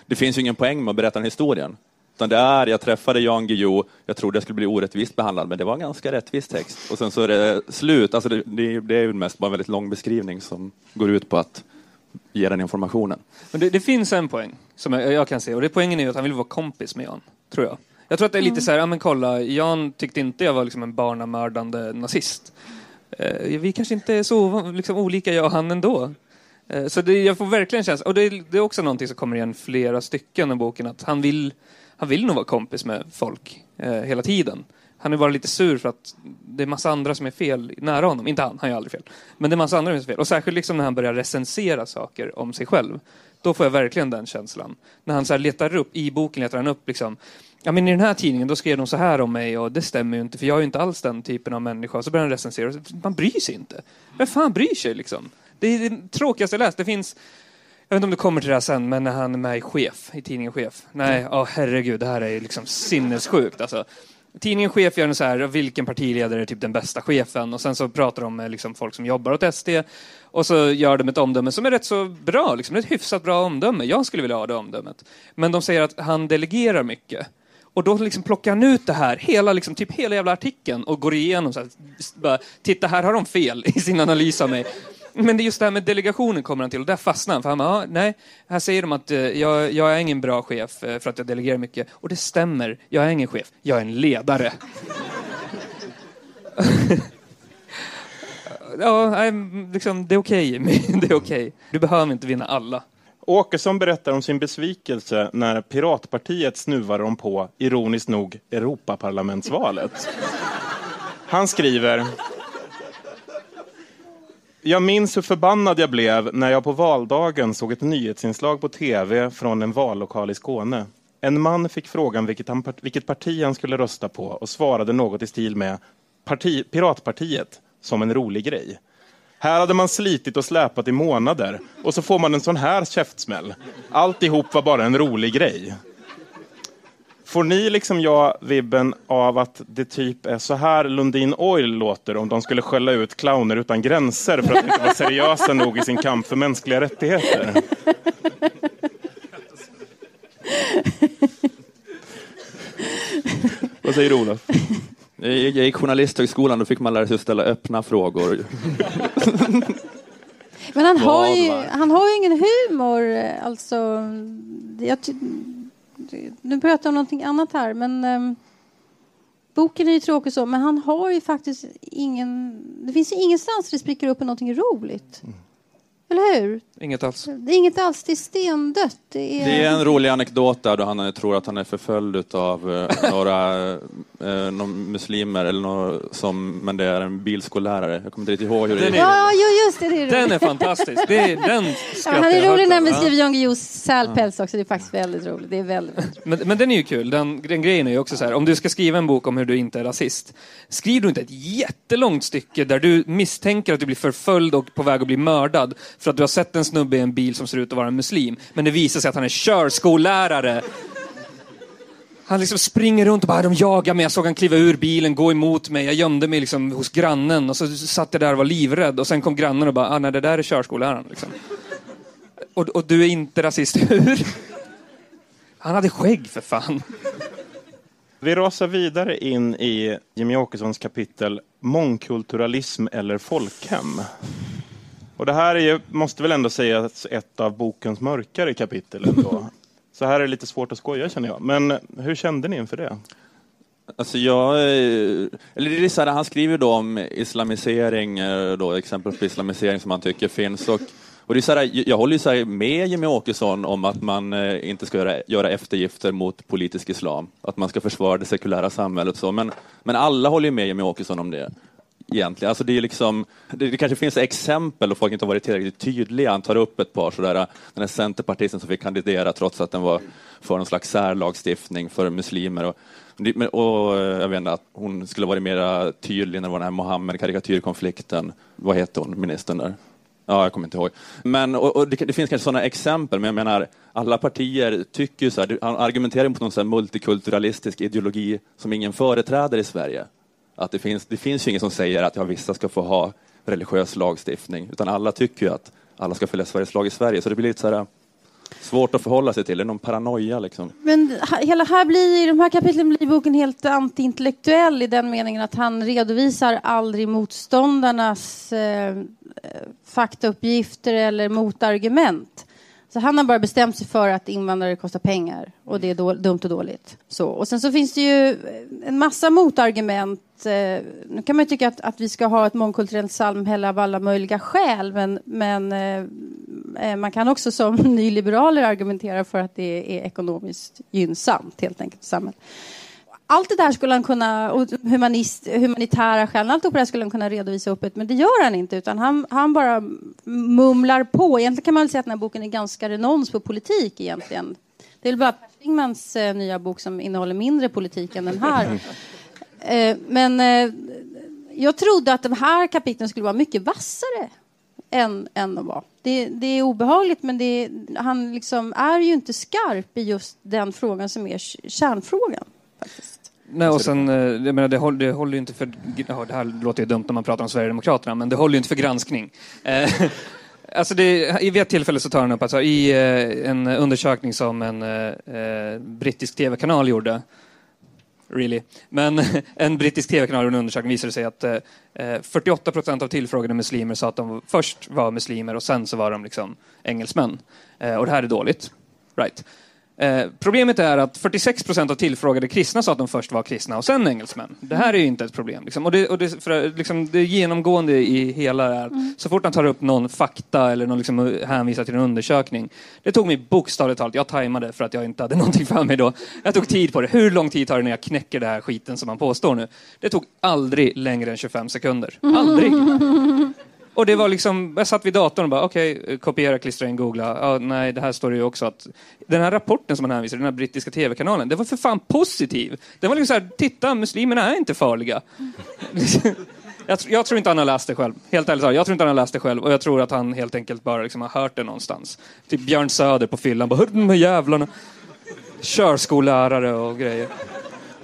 Det finns ju ingen poäng med att berätta den historien. Utan det är, jag träffade Jan Guillou, jag trodde jag skulle bli orättvist behandlad, men det var en ganska rättvis text. Och sen så är det slut, alltså det, det, det är ju mest bara en väldigt lång beskrivning som går ut på att ge den informationen. Men det, det finns en poäng som jag, jag, kan se, och det poängen är att han vill vara kompis med Jan, tror jag. Jag tror att det är lite mm. så här, ja men kolla, Jan tyckte inte jag var liksom en barnamördande nazist. Eh, vi kanske inte är så liksom, olika jag och han ändå. Eh, så det, jag får verkligen känslan, och det, det, är också någonting som kommer igen flera stycken i boken, att han vill han vill nog vara kompis med folk eh, hela tiden. Han är bara lite sur för att det är massa andra som är fel nära honom. Inte han, han gör aldrig fel. Men det är massa andra som är fel. Och särskilt liksom när han börjar recensera saker om sig själv. Då får jag verkligen den känslan. När han så letar upp, i boken letar han upp liksom Ja men i den här tidningen då skrev de så här om mig och det stämmer ju inte för jag är ju inte alls den typen av människa. Så börjar han recensera. Man bryr sig inte. Vem fan bryr sig liksom? Det är det tråkigaste jag läst. Det finns jag vet inte om du kommer till det här sen, men när han är med i Chef, i tidningen Chef. Nej, oh, herregud, det här är liksom sinnessjukt. Alltså. Tidningen Chef gör en så här, vilken partiledare är typ den bästa chefen? Och sen så pratar de med liksom folk som jobbar åt SD. Och så gör de ett omdöme som är rätt så bra, liksom, ett hyfsat bra omdöme. Jag skulle vilja ha det omdömet. Men de säger att han delegerar mycket. Och då liksom plockar han ut det här, hela, liksom, typ hela jävla artikeln och går igenom så här, bara, titta här har de fel i sin analys av mig. Men det är just det här med delegationen kommer han till och där fastnar han. För han bara, ah, nej, här säger de att eh, jag, jag, är ingen bra chef eh, för att jag delegerar mycket. Och det stämmer, jag är ingen chef, jag är en ledare. ja, liksom, det är okej okay, det är okej. Okay. Du behöver inte vinna alla. Åkesson berättar om sin besvikelse när Piratpartiet snuvade dem på, ironiskt nog, Europaparlamentsvalet. Han skriver jag minns hur förbannad jag blev när jag på valdagen såg ett nyhetsinslag på tv från en vallokal i Skåne. En man fick frågan vilket, han, vilket parti han skulle rösta på och svarade något i stil med parti, Piratpartiet som en rolig grej. Här hade man slitit och släpat i månader och så får man en sån här käftsmäll. Alltihop var bara en rolig grej. Får ni liksom jag vibben av att det typ är så här Lundin Oil låter om de skulle skälla ut clowner utan gränser för att inte vara seriösa nog i sin kamp för mänskliga rättigheter? Vad säger Olof? Jag gick journalisthögskolan, då fick man lära sig att ställa öppna frågor. Men han har, ju, han har ju ingen humor. Alltså, jag nu pratar jag om någonting annat här, men um, boken är ju tråkig så, men han har ju faktiskt ingen... Det finns ingenstans det spricker upp någonting roligt. Mm. Eller hur? Inget alls. Det är inget alls, det är stendött. Det är, det är en rolig anekdot där då han tror att han är förföljd av eh, några eh, muslimer, eller några som, men det är en bilskollärare. Jag kommer inte riktigt ihåg hur det är. Ja, just det. det är den är fantastisk. Det är, den ja, han är rolig när han beskriver Jan Guillous sälpäls också. Det är faktiskt väldigt roligt. Det är väldigt, väldigt men, men den är ju kul. Den, den grejen är ju också så här, om du ska skriva en bok om hur du inte är rasist, skriv du inte ett jättelångt stycke där du misstänker att du blir förföljd och på väg att bli mördad för att du har sett en snubbe i en bil som ser ut att vara en muslim. Men det visar sig att han är körskollärare. Han liksom springer runt och bara, de jagar mig. Jag såg han kliva ur bilen, gå emot mig. Jag gömde mig liksom hos grannen och så satt jag där och var livrädd. Och sen kom grannen och bara, ah, nej det där är körskolläraren. Liksom. Och, och du är inte rasist, hur? Han hade skägg för fan. Vi rasar vidare in i Jimmy Åkessons kapitel Mångkulturalism eller folkhem. Och det här är, måste väl ändå sägas ett av bokens mörkare kapitel ändå. Så här är det lite svårt att skoja känner jag. Men hur kände ni inför det? Alltså jag, eh, eller det är så här, han skriver då om islamisering, eh, då, exempel på islamisering som han tycker finns. Och, och det är så här, jag håller ju så med Jimmy Åkesson om att man eh, inte ska göra, göra eftergifter mot politisk islam, att man ska försvara det sekulära samhället. Så. Men, men alla håller ju med Jimmy Åkesson om det egentligen. Alltså det, är liksom, det, det, kanske finns exempel och folk inte har varit tillräckligt tydliga. Han tar upp ett par sådär, den här centerpartisten som fick kandidera trots att den var för någon slags särlagstiftning för muslimer. Och, och jag vet inte, att hon skulle varit mer tydlig när det var den här Mohammed-karikatyrkonflikten. Vad heter hon, ministern där? Ja, jag kommer inte ihåg. Men, och, och det, det, finns kanske sådana exempel, men jag menar, alla partier tycker ju så här, han argumenterar mot någon så multikulturalistisk ideologi som ingen företräder i Sverige. Att det finns, det finns ju ingen som säger att ja, vissa ska få ha religiös lagstiftning, utan alla tycker ju att alla ska följa Sveriges lag i Sverige. Så det blir lite så här, eh, svårt att förhålla sig till. Det är någon paranoia liksom. Men hela här blir, i de här kapitlen blir boken helt antiintellektuell i den meningen att han redovisar aldrig motståndarnas eh, eh faktauppgifter eller motargument. Så han har bara bestämt sig för att invandrare kostar pengar och det är då, dumt och dåligt. Så. Och sen så finns det ju eh, en massa motargument. Eh, nu kan man ju tycka att, att vi ska ha ett mångkulturellt samhälle av alla möjliga skäl men, men eh, eh man kan också som nyliberaler argumentera för att det är ekonomiskt gynnsamt helt enkelt samhället allt det där skulle han kunna, och humanist, humanitära skäl, allt det skulle han kunna redovisa öppet, men det gör han inte, utan han, han bara mumlar på. Egentligen kan man väl säga att den här boken är ganska renons på politik egentligen. Det är väl bara Per Schlingmans eh, nya bok som innehåller mindre politik än den här. eh, men eh, jag trodde att de här kapitlen skulle vara mycket vassare än, än de var. Det, det är obehagligt, men det, han liksom är ju inte skarp i just den frågan som är kärnfrågan. Faktiskt. Nej, och sen, eh, jag menar, det, håller, det håller ju inte för... Ja, det här låter ju dumt när man pratar om Sverigedemokraterna, men det håller ju inte för granskning. Eh, alltså det, I ett tillfälle så tar han upp, alltså, i eh, en undersökning som en eh, brittisk tv-kanal gjorde, really, men en brittisk tv-kanal gjorde en undersökning visade sig att eh, 48 procent av tillfrågade muslimer sa att de först var muslimer och sen så var de liksom engelsmän. Och det här är dåligt. Right. Eh, problemet är att 46 procent av tillfrågade kristna sa att de först var kristna och sen engelsmän. Det här är ju inte ett problem. Liksom. Och det, och det, för, liksom, det är genomgående i hela det här. Mm. Så fort han tar upp någon fakta eller någon, liksom, hänvisar till en undersökning. Det tog mig bokstavligt talat, jag tajmade för att jag inte hade någonting för mig då. Jag tog tid på det. Hur lång tid tar det när jag knäcker det här skiten som han påstår nu? Det tog aldrig längre än 25 sekunder. Aldrig! Och det var liksom, jag satt vid datorn och bara okej, okay, kopiera, klistra in, googla. Ja, nej, det här står det ju också att den här rapporten som man hänvisar den här brittiska tv-kanalen, det var för fan positiv. Den var liksom så här, titta, muslimerna är inte farliga. jag, tr- jag tror inte han har läst det själv. Helt ärligt jag tror inte han har läst det själv och jag tror att han helt enkelt bara liksom har hört det någonstans. Typ Björn Söder på fyllan, bara hörde de här jävlarna. Körskollärare och grejer.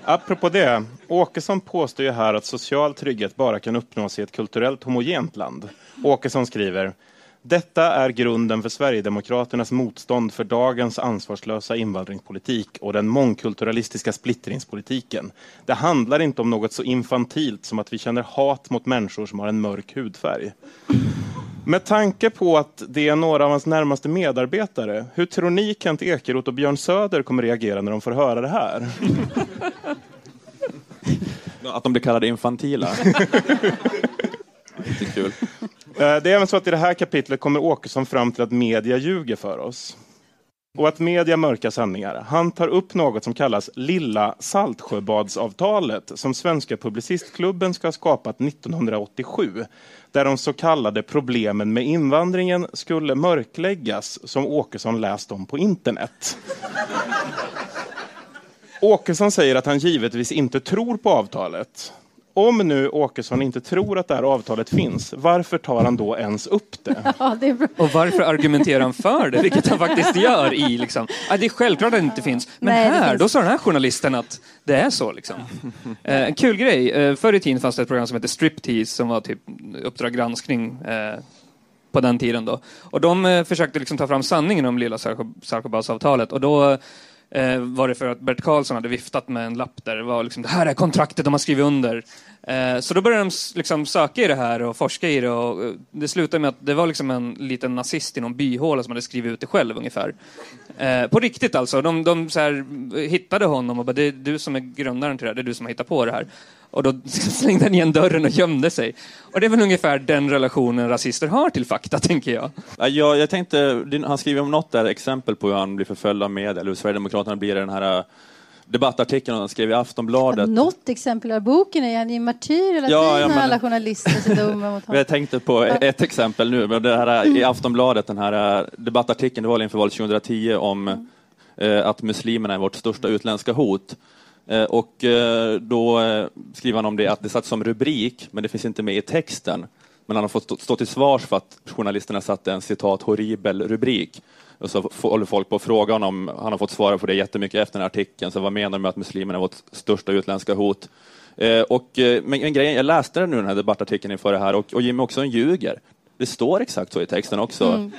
Apropå det, Åkesson påstår ju här att social trygghet bara kan uppnås i ett kulturellt homogent land. Åkesson skriver detta är grunden för Sverigedemokraternas motstånd för dagens ansvarslösa invandringspolitik och den mångkulturalistiska splittringspolitiken. Det handlar inte om något så infantilt som att vi känner hat mot människor som har en mörk hudfärg. Med tanke på att det är några av hans närmaste medarbetare, hur tror ni Kent Ekeroth och Björn Söder kommer reagera när de får höra det här? Att de blir kallade infantila. Inte kul. Eh, det är även så att i det här kapitlet kommer Åkesson fram till att media ljuger för oss. Och att media mörkar sanningar. Han tar upp något som kallas Lilla Saltsjöbadsavtalet som Svenska Publicistklubben ska ha skapat 1987. Där de så kallade problemen med invandringen skulle mörkläggas som Åkesson läst om på internet. Åkesson säger att han givetvis inte tror på avtalet. Om nu Åkesson inte tror att det här avtalet finns, varför tar han då ens upp det? Ja, det är bra. Och varför argumenterar han för det? Vilket han faktiskt gör i liksom. Ja, det är självklart att det inte finns. Men Nej, här, finns. då sa den här journalisten att det är så liksom. Eh, en kul grej. Eh, förr i tiden fanns det ett program som hette Striptease som var typ Uppdrag granskning eh, på den tiden då. Och de eh, försökte liksom ta fram sanningen om lilla Sarkobadsavtalet och då eh, var det för att Bert Karlsson hade viftat med en lapp där det var liksom det här är kontraktet de har skrivit under. Eh, så då började de liksom söka i det här och forska i det och eh, det slutade med att det var liksom en liten nazist i någon byhåla som hade skrivit ut det själv ungefär. Eh, på riktigt alltså. De, de så här, eh, hittade honom och bara det är du som är grundaren till det här, det är du som har hittat på det här. Och då slängde han igen dörren och gömde sig. Och det är väl ungefär den relationen rasister har till fakta, tänker jag. Ja, Jag, tänkte, han skriver om något där, exempel på hur han blir förföljd av media, eller hur Sverigedemokraterna blir i den här äh, debattartikeln han skrev i Aftonbladet. Något exempel av boken är han ju martyr hela Ja, tiden ja, men- alla journalister dumma mot honom. Jag tänkte på ett exempel nu, men det här i Aftonbladet, den här äh, debattartikeln, det var inför valet 2010 om eh, att muslimerna är vårt största utländska hot. Eh, och eh, då eh, skriver han om det att det satt som rubrik, men det finns inte med i texten. Men han har fått stå, till svars för att journalisterna satte en citat horribel rubrik. Och så håller folk på att fråga honom, han har fått svara på det jättemycket efter den här artikeln, så vad menar du med att muslimerna är vårt största utländska hot? Och, men, men grejen, jag läste den nu den här debattartikeln inför det här och, och Jimmy också ljuger. Det står exakt så i texten också. Mm.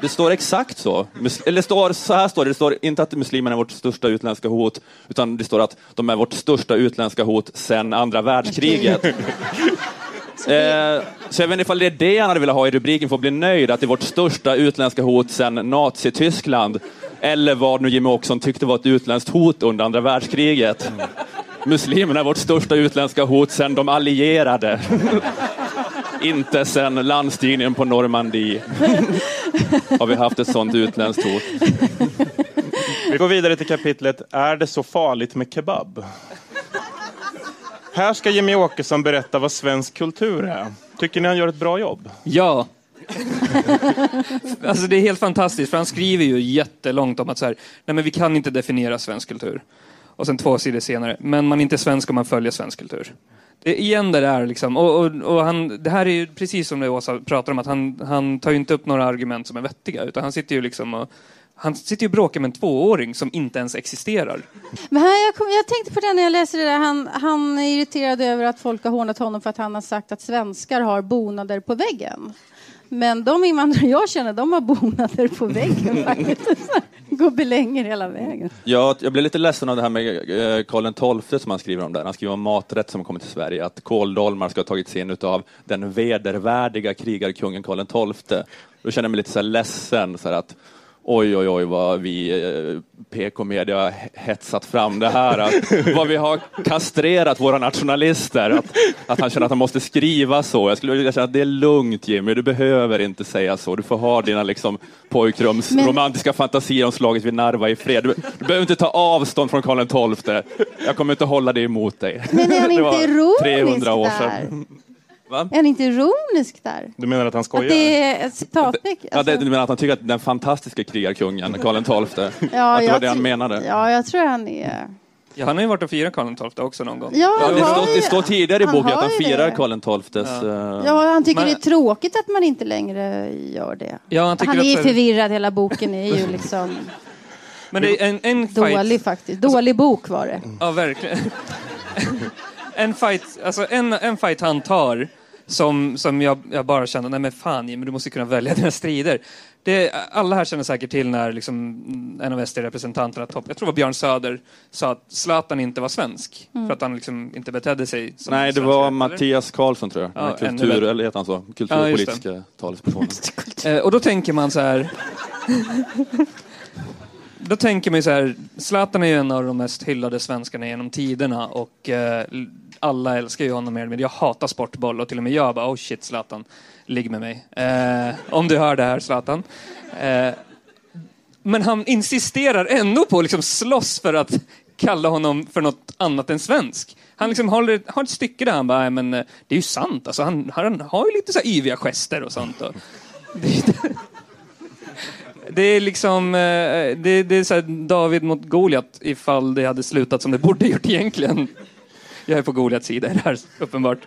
Det står exakt så. Eller står, så här står det, det står inte att muslimerna är vårt största utländska hot, utan det står att de är vårt största utländska hot sedan andra världskriget. Eh, så jag vet inte ifall det är det han hade velat ha i rubriken för att bli nöjd, att det är vårt största utländska hot sedan Nazityskland. Eller vad nu Jimmie Åkesson tyckte var ett utländskt hot under andra världskriget. Muslimerna är vårt största utländska hot sedan de allierade. Inte sedan landstigningen på Normandie har vi haft ett sånt utländskt hot. Vi går vidare till kapitlet Är det så farligt med kebab? Här ska Jimmy Åkesson berätta vad svensk kultur är. Tycker ni han gör ett bra jobb? Ja. alltså det är helt fantastiskt, för han skriver ju jättelångt om att så här, nej men vi kan inte definiera svensk kultur. Och sen två sidor senare, men man är inte svensk om man följer svensk kultur. Eh, det är igen det där liksom. Och, och, och han, det här är ju precis som det Åsa pratar om, att han, han tar ju inte upp några argument som är vettiga, utan han sitter ju liksom och han sitter ju och bråkar med en tvååring som inte ens existerar. Men här, jag, kom, jag tänkte på det när jag läste det där. Han, han är irriterad över att folk har hånat honom för att han har sagt att svenskar har bonader på väggen. Men de invandrare jag känner, de har bonader på väggen faktiskt. Gubbelänger hela vägen. Ja, jag blev lite ledsen av det här med eh, Karl XII som han skriver om där. Han skriver om maträtt som kommer till Sverige, att kåldolmar ska ha tagits in av den vedervärdiga krigarkungen Karl XII. Då känner jag mig lite så här ledsen, så här att Oj, oj, oj, vad vi eh, PK-media har hetsat fram det här. Att, vad vi har kastrerat våra nationalister. Att, att han känner att han måste skriva så. Jag skulle vilja säga att det är lugnt Jimmy, du behöver inte säga så. Du får ha dina liksom, pojkrums Men- romantiska fantasier om slaget vid Narva i fred. Du, du behöver inte ta avstånd från Karl XII. Jag kommer inte hålla det emot dig. Men är han inte ironisk 300 år där? Va? Är han inte ironisk där? Du menar att han Att skojar? det är ett citatteck? Ja, Alltså, det, du menar att han tycker att den fantastiska krigarkungen, Karl XII, ja, att det var jag det han tror- menade? Ja, jag tror han är... Ja, han har ju varit och firat Karl XII också någon gång. Ja, Ja, han det, står, ju- det står tidigare i boken att han ju firar det. Karl XIIs... eh, Ja, han tycker Men- det är tråkigt att man inte längre gör det. Ja, han han är att- förvirrad, hela boken är ju liksom Men det är en, en fight... dålig faktiskt. Dålig bok var det. Ja, verkligen. en fight, alltså en, en fight han tar som, som jag, jag bara kände, nej men fan Jimmy, du måste kunna välja dina strider. Det, alla här känner säkert till när liksom, en av SD-representanterna, topp, jag tror det var Björn Söder, sa att Zlatan inte var svensk. För att han liksom inte betedde sig som Nej, det var eller? Mattias Karlsson tror jag. Ja, Ja, Kultur, eller heter han så? Ja, Kulturpolitiska talespersonen. Eh, och då tänker man så här... då tänker man ju så här, Zlatan är ju en av de mest hyllade svenskarna genom tiderna och eh, alla älskar ju honom mer men jag hatar sportboll och till och med jag bara oh shit Zlatan, ligg med mig. Eh, om du hör det här Zlatan. Eh, men han insisterar ändå på att liksom slåss för att kalla honom för något annat än svensk. Han liksom håller, har ett stycke där han bara, "Nej, men eh, det är ju sant, alltså, han, han har ju lite så här yviga gester och sånt. Och, det, det är liksom, eh, det, det är så här David mot Goliat ifall det hade slutat som det borde gjort egentligen. Jag är på Goliats sida i det här, uppenbart.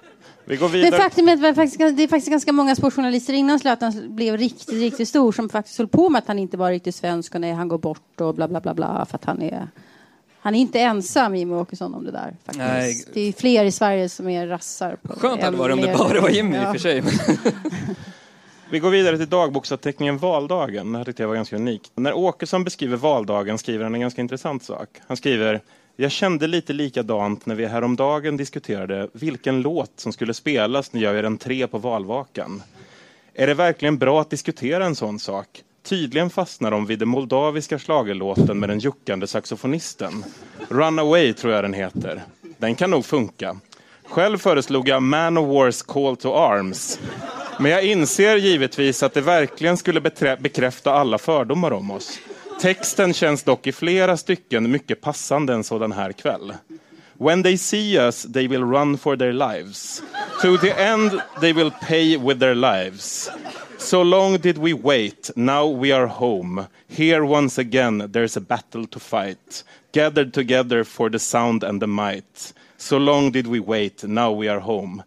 Vi går Men vidare. faktum är att det, var faktiskt, det är faktiskt ganska många sportjournalister innan Zlatan blev riktigt, riktigt stor som faktiskt höll på med att han inte var riktigt svensk och nej, han går bort och bla bla bla bla för att han är han är inte ensam, Jimmie Åkesson, om det där. Faktiskt. Nej. Det är fler i Sverige som är rassar. På Skönt hade det varit om det mer- bara var Jimmy i Ja. och för sig. Vi går vidare till dagboksanteckningen Valdagen. Det här tyckte jag var ganska unikt. När Åkesson beskriver valdagen skriver han en ganska intressant sak. Han skriver jag kände lite likadant när vi häromdagen diskuterade vilken låt som skulle spelas när jag gör entré på valvakan. Är det verkligen bra att diskutera en sån sak? Tydligen fastnar de vid den moldaviska schlagerlåten med den juckande saxofonisten. Runaway tror jag den heter. Den kan nog funka. Själv föreslog jag Man of Wars Call to Arms. Men jag inser givetvis att det verkligen skulle bekräfta alla fördomar om oss. Texten känns dock i flera stycken mycket passande en sådan här kväll. When they see us they will run for their lives. To the end they will pay with their lives. So long did we wait, now we are home. Here once again there's a battle to fight. Gathered together for the sound and the might. So long did we wait, now we are home.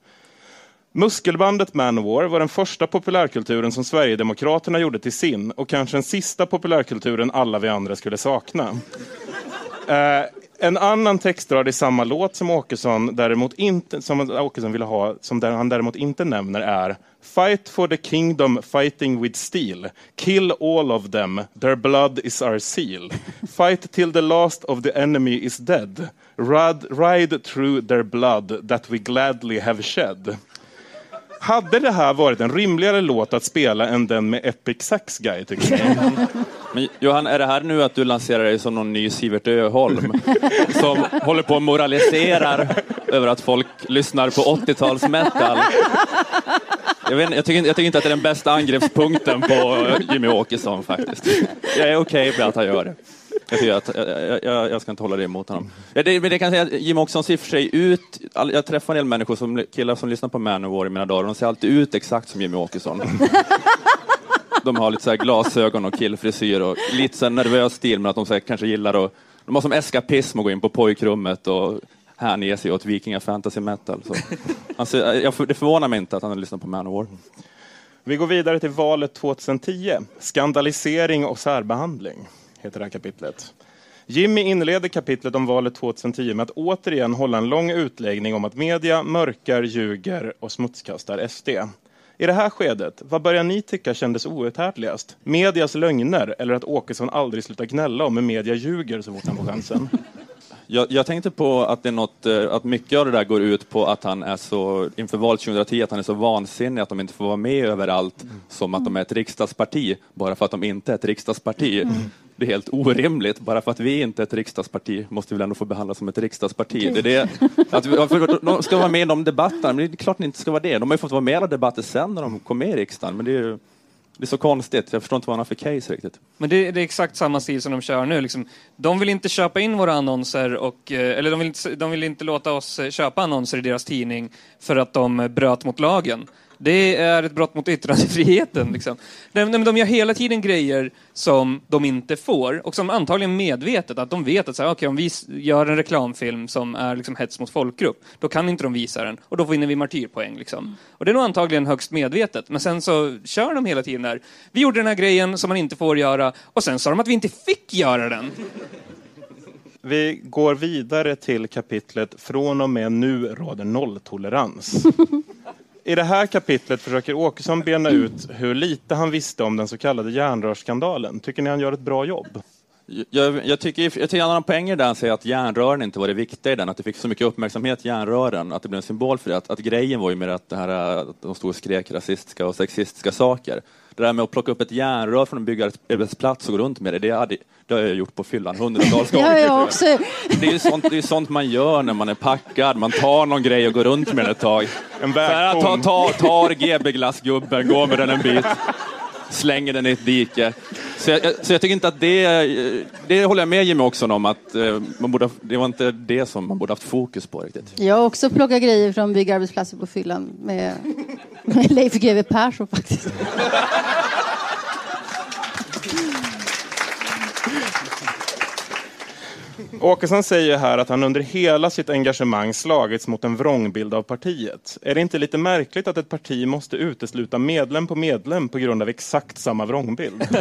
Muskelbandet Manowar var den första populärkulturen som Sverigedemokraterna gjorde till sin och kanske den sista populärkulturen alla vi andra skulle sakna. Eh, en annan textrad i samma låt som Åkesson däremot inte, som Åkesson ville ha, som han däremot inte nämner är Fight for the kingdom fighting with steel. Kill all of them. Their blood is our seal. Fight till the last of the enemy is dead. Ride, ride through their blood that we gladly have shed. Hade det här varit en rimligare låt att spela än den med Epic Sax Guy, tycker ni? Men Johan, är det här nu att du lanserar dig som någon ny Sivert Öholm? Som håller på och moraliserar över att folk lyssnar på 80-tals metal? Jag, vet, inte- jag, tycker, jag tycker inte att det är den bästa angreppspunkten på Jimmy Åkesson faktiskt. Jag är okej med att han gör det. Jag, jag, jag, jag ska inte hålla det emot honom. Ja, det, men det kan säga att Jimmy Åkesson ser för sig ut, jag träffar en del människor, som, killar som lyssnar på Manowar i mina dagar, och de ser alltid ut exakt som Jimmy Åkesson. De har lite så här glasögon och killfrisyr och lite så här nervös stil, men att de så här kanske gillar att... De har som eskapism att gå in på pojkrummet och hänge sig åt vikinga fantasy metal. Så. Jag, det förvånar mig inte att han lyssnar på Manowar. Vi går vidare till valet 2010. Skandalisering och särbehandling heter det här kapitlet. Jimmy inleder kapitlet om valet 2010 med att återigen hålla en lång utläggning om att media mörkar, ljuger och smutskastar SD. I det här skedet, vad börjar ni tycka kändes outhärdligast? Medias lögner eller att Åkesson aldrig slutar gnälla om hur media ljuger så fort han får chansen? Jag, jag tänkte på att, det är något, eh, att mycket av det där går ut på att han är så, inför valet 2010, att han är så vansinnig att de inte får vara med överallt som att de är ett riksdagsparti, bara för att de inte är ett riksdagsparti. Mm. Det är helt orimligt. Bara för att vi inte är ett riksdagsparti måste vi väl ändå få behandlas som ett riksdagsparti. Det är det, att vi, för de ska vara med i de debatterna, men det är klart att de inte ska vara det. De har ju fått vara med i alla debatter sen när de kom med i riksdagen, men det är ju det är så konstigt. Jag förstår inte vad han har för case riktigt. Men det, det är exakt samma stil som de kör nu. Liksom. De vill inte köpa in våra annonser, och, eh, eller de vill, inte, de vill inte låta oss eh, köpa annonser i deras tidning för att de eh, bröt mot lagen. Det är ett brott mot yttrandefriheten. Liksom. De, de, de gör hela tiden grejer som de inte får och som antagligen medvetet, att de vet att så här, okay, om vi gör en reklamfilm som är liksom hets mot folkgrupp, då kan inte de visa den och då vinner vi martyrpoäng. Liksom. Och det är nog antagligen högst medvetet, men sen så kör de hela tiden där. Vi gjorde den här grejen som man inte får göra och sen sa de att vi inte fick göra den. Vi går vidare till kapitlet Från och med nu råder nolltolerans. I det här kapitlet försöker Åkesson bena ut hur lite han visste om den så kallade järnrörsskandalen. Tycker ni han gör ett bra jobb? Jag, jag tycker, jag tycker han har en poäng i det han säger att järnrören inte var det viktiga i den, att det fick så mycket uppmärksamhet, järnrören, att det blev en symbol för det. Att, att grejen var ju mer att, det här, att de stod och skrek rasistiska och sexistiska saker. Det där med att plocka upp ett järnrör från en byggarbetsplats och gå runt med det, det, hade, det har jag gjort på fyllan hundratals gånger. jag också. Det är ju sånt, det är sånt man gör när man är packad, man tar någon grej och går runt med den ett tag. En Så här, ta, ta, tar GB-glassgubben, går med den en bit, slänger den i ett dike. Så jag, så jag tycker inte att det, det håller jag med Jimmy också om, att eh, man borde, ha- det var inte det som man borde haft fokus på riktigt. Jag har också plockat grejer från byggarbetsplatser på fyllan med, med Leif GW Persson faktiskt. Åkesson säger här att han under hela sitt engagemang slagits mot en vrångbild av partiet. Är det inte lite märkligt att ett parti måste utesluta medlem på medlem på grund av exakt samma vrångbild?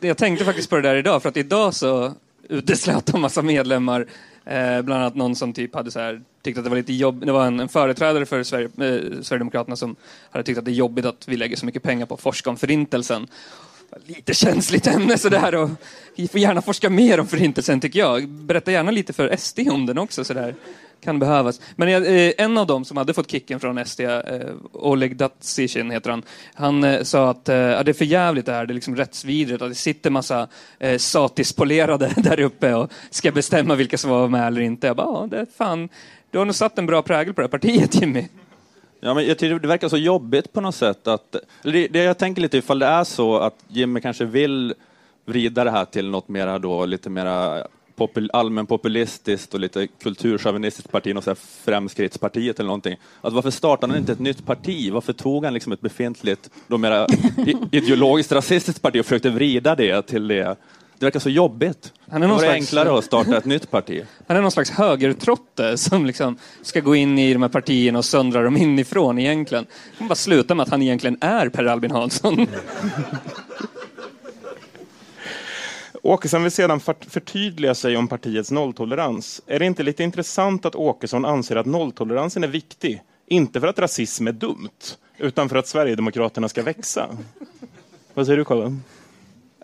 Jag, tänkte faktiskt på det där idag, för att idag så uteslöt de massa medlemmar. Eh, bland annat någon som typ hade så här, tyckte att det var lite jobb. Det var en, en företrädare för Sverige, eh, Sverigedemokraterna som hade tyckt att det är jobbigt att vi lägger så mycket pengar på att forska om förintelsen. Lite känsligt ämne sådär och vi får gärna forska mer om förintelsen tycker jag. Berätta gärna lite för SD om den också sådär. Kan behövas. Men eh, eh, en av dem som hade fått kicken från SD, eh, Oleg Datsishin heter han, han eh, sa att eh, ja, det är för jävligt det här, det är liksom rättsvidrigt att det sitter massa eh, satispolerade där uppe och ska bestämma vilka som var med eller inte. Jag bara, ja, det är fan, du har nog satt en bra prägel på det här partiet Jimmy. Ja, men jag tycker det verkar så jobbigt på något sätt. Att, det, det jag tänker lite ifall det är så att Jimmy kanske vill vrida det här till något mera då, lite mera popul, allmänpopulistiskt och lite kulturchauvinistiskt parti, något så här Fremskrittspartiet eller någonting. Att varför startade han inte ett nytt parti? Varför tog han liksom ett befintligt, då mera ideologiskt rasistiskt parti och försökte vrida det till det? Det verkar så jobbigt. Han är Det någon var slags- enklare att starta ett nytt parti. Han är någon slags högertrotte som liksom ska gå in i de här partierna och söndra dem inifrån egentligen. Det kommer bara sluta med att han egentligen är Per Albin Hansson. Åkesson vill sedan fört- förtydliga sig om partiets nolltolerans. Är det inte lite intressant att Åkesson anser att nolltoleransen är viktig? Inte för att rasism är dumt, utan för att Sverigedemokraterna ska växa. Vad säger du, Colin?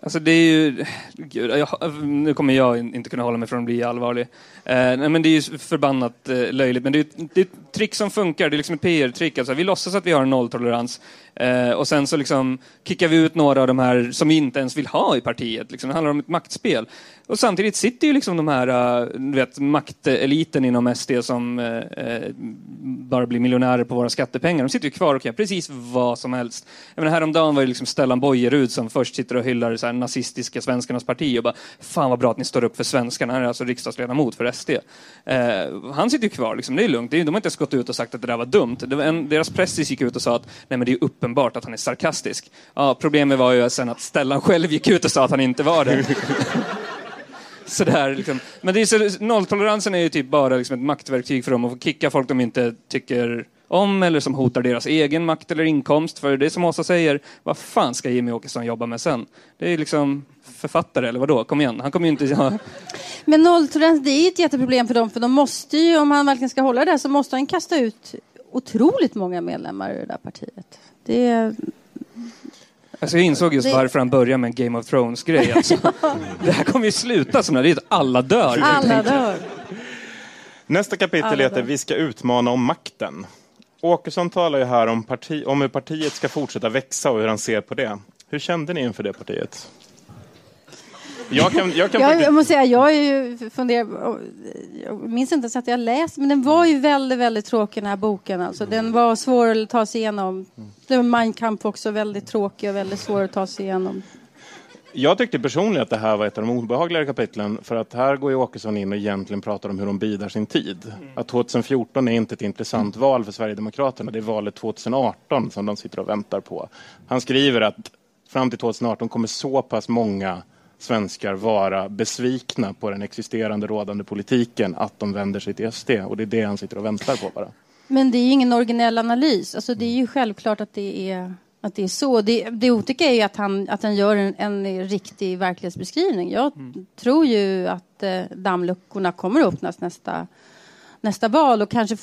Alltså det är ju... Gud, jag, nu kommer jag inte kunna hålla mig från att bli allvarlig. Eh, nej, men det är ju förbannat eh, löjligt. Men det är, det är ett trick som funkar. Det är liksom ett PR-trick. Alltså, vi låtsas att vi har en nolltolerans. Eh, och sen så liksom kickar vi ut några av de här som vi inte ens vill ha i partiet. Liksom, det handlar om ett maktspel. Och samtidigt sitter ju liksom de här eh, du vet, makteliten inom SD som eh, eh, bara blir miljonärer på våra skattepengar. De sitter ju kvar och kan göra precis vad som helst. Jag menar, häromdagen var det liksom Stellan Bojerud som först sitter och hyllar så här nazistiska svenskarnas parti och bara Fan vad bra att ni står upp för svenskarna. Han är alltså riksdagsledamot för SD. Eh, han sitter ju kvar, liksom. det är lugnt. De har inte ens gått ut och sagt att det där var dumt. Det var en, deras pressis gick ut och sa att Nej, men det är uppenbart att han är sarkastisk. Ja, problemet var ju sen att Stellan själv gick ut och sa att han inte var det. Sådär, liksom. Men det är så, nolltoleransen är ju typ bara liksom ett maktverktyg för dem att få kicka folk de inte tycker om eller som hotar deras egen makt eller inkomst. För det är som Åsa säger, vad fan ska Jimmy Åkesson jobba med sen? Det är liksom författare eller vadå? Kom igen, han kommer ju inte... Ja, Men nolltolerans, det är ett jätteproblem för dem, för de måste ju, om han verkligen ska hålla det så måste han kasta ut otroligt många medlemmar ur det där partiet. Det Alltså jag insåg just Det- varför han började med en Game of Thrones-grej. Alltså. Det här kommer ju sluta som det är att alla dör. Alla dör. Nästa kapitel Alla heter dagar. Vi ska utmana om makten. Åkesson talar ju här om, parti, om hur partiet ska fortsätta växa och hur han ser på det. Hur kände ni inför det partiet? Jag kan, jag kan Jag, faktiskt... jag måste säga, jag är ju funderar, jag minns inte så att jag läst, men den var ju väldigt, väldigt tråkig den här boken. Alltså. Den var svår att ta sig igenom. Det var Mein Kampf också väldigt tråkig och väldigt svår att ta sig igenom. Jag tyckte personligen att det här var ett av de obehagligare kapitlen för att här går ju Åkesson in och egentligen pratar om hur de bidar sin tid. Att 2014 är inte ett intressant val för Sverigedemokraterna, det är valet 2018 som de sitter och väntar på. Han skriver att fram till 2018 kommer så pass många svenskar vara besvikna på den existerande rådande politiken att de vänder sig till SD och det är det han sitter och väntar på bara. Men det är ju ingen originell analys. Alltså, det är ju självklart att det är, att det är så. Det, det otäcka är ju att han, att han gör en, en riktig verklighetsbeskrivning. Jag tror ju att eh, dammluckorna kommer att öppnas nästa, nästa val och kanske,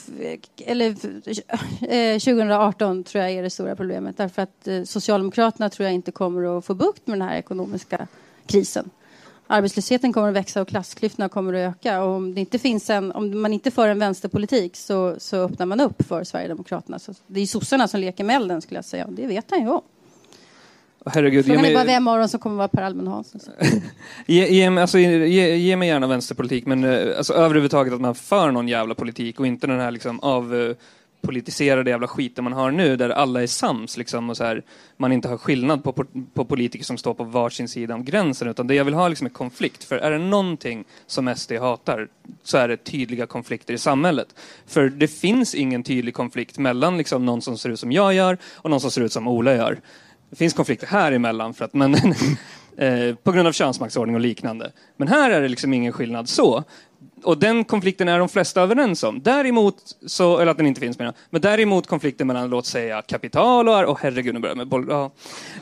eller eh, 2018 tror jag är det stora problemet. Därför att eh, Socialdemokraterna tror jag inte kommer att få bukt med den här ekonomiska krisen. Arbetslösheten kommer att växa och klassklyftorna kommer att öka. Och om, det inte finns en, om man inte för en vänsterpolitik så, så öppnar man upp för Sverigedemokraterna. Så det är sossarna som leker med elden skulle jag säga. Det vet han ju om. Herregud, Frågan är bara mig, vem av dem som kommer att vara Per Albin Hansson. ge, ge, mig- alltså, ge, ge mig gärna vänsterpolitik, men eh, alltså, överhuvudtaget att man för någon jävla politik och inte den här liksom, av eh, politiserade jävla skiten man har nu där alla är sams liksom, och så här, man inte har skillnad på, på, på politiker som står på varsin sida om gränsen utan det jag vill ha liksom är konflikt. För är det någonting som SD hatar så är det tydliga konflikter i samhället. För det finns ingen tydlig konflikt mellan liksom, någon som ser ut som jag gör och någon som ser ut som Ola gör. Det finns konflikter här emellan för att, men, eh, på grund av könsmaktsordning och liknande. Men här är det liksom ingen skillnad så. Och den konflikten är de flesta överens om. Däremot, så, eller att den inte finns menar. Men däremot konflikten mellan, låt säga, kapital och... Och herregud, nu börjar med boll... Ja.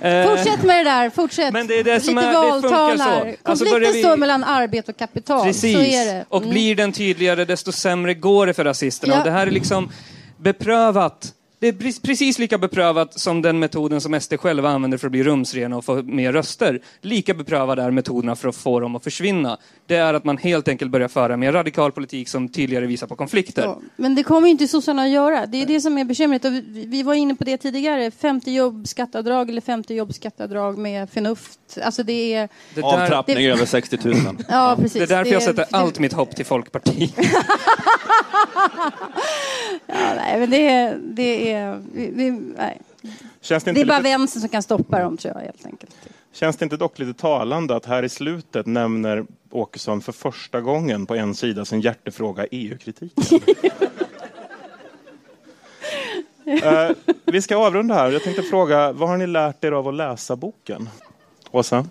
Eh, Fortsätt med det där, fortsätt. Men det är det som Lite är- det funkar så. Alltså Konflikten börjar vi- står mellan arbete och kapital. Precis. Så är det. Och Mm. blir den tydligare, desto sämre går det för rasisterna. Ja. Och det här är liksom beprövat. Det är pre- precis lika beprövat som den metoden som SD själva använder för att bli rumsrena och få mer röster. Lika beprövade är metoderna för att få dem att försvinna. Det är att man helt enkelt börjar föra mer radikal politik som tydligare visar på konflikter. Ja, men det kommer ju inte sossarna att göra. Det är det som är bekymret. Och vi, vi var inne på det tidigare. 50 jobbskatteavdrag eller 50 jobbskatteavdrag med förnuft. Alltså det är... Det, där, Avtrappning det- över 60 000. Ja, precis. det är därför jag är- sätter det- allt mitt hopp till Folkpartiet. Ja, nej, men det är... Det är, vi, vi, nej. Känns det, det inte är bara lite, vänstern som kan stoppa dem, tror jag, helt enkelt. känns det inte dock lite talande att här i slutet nämner Åkesson för första gången på en sida sin hjärtefråga EU-kritiken? Eh, vi ska avrunda här. Jag tänkte fråga, vad har ni lärt er av att läsa boken? Åsa?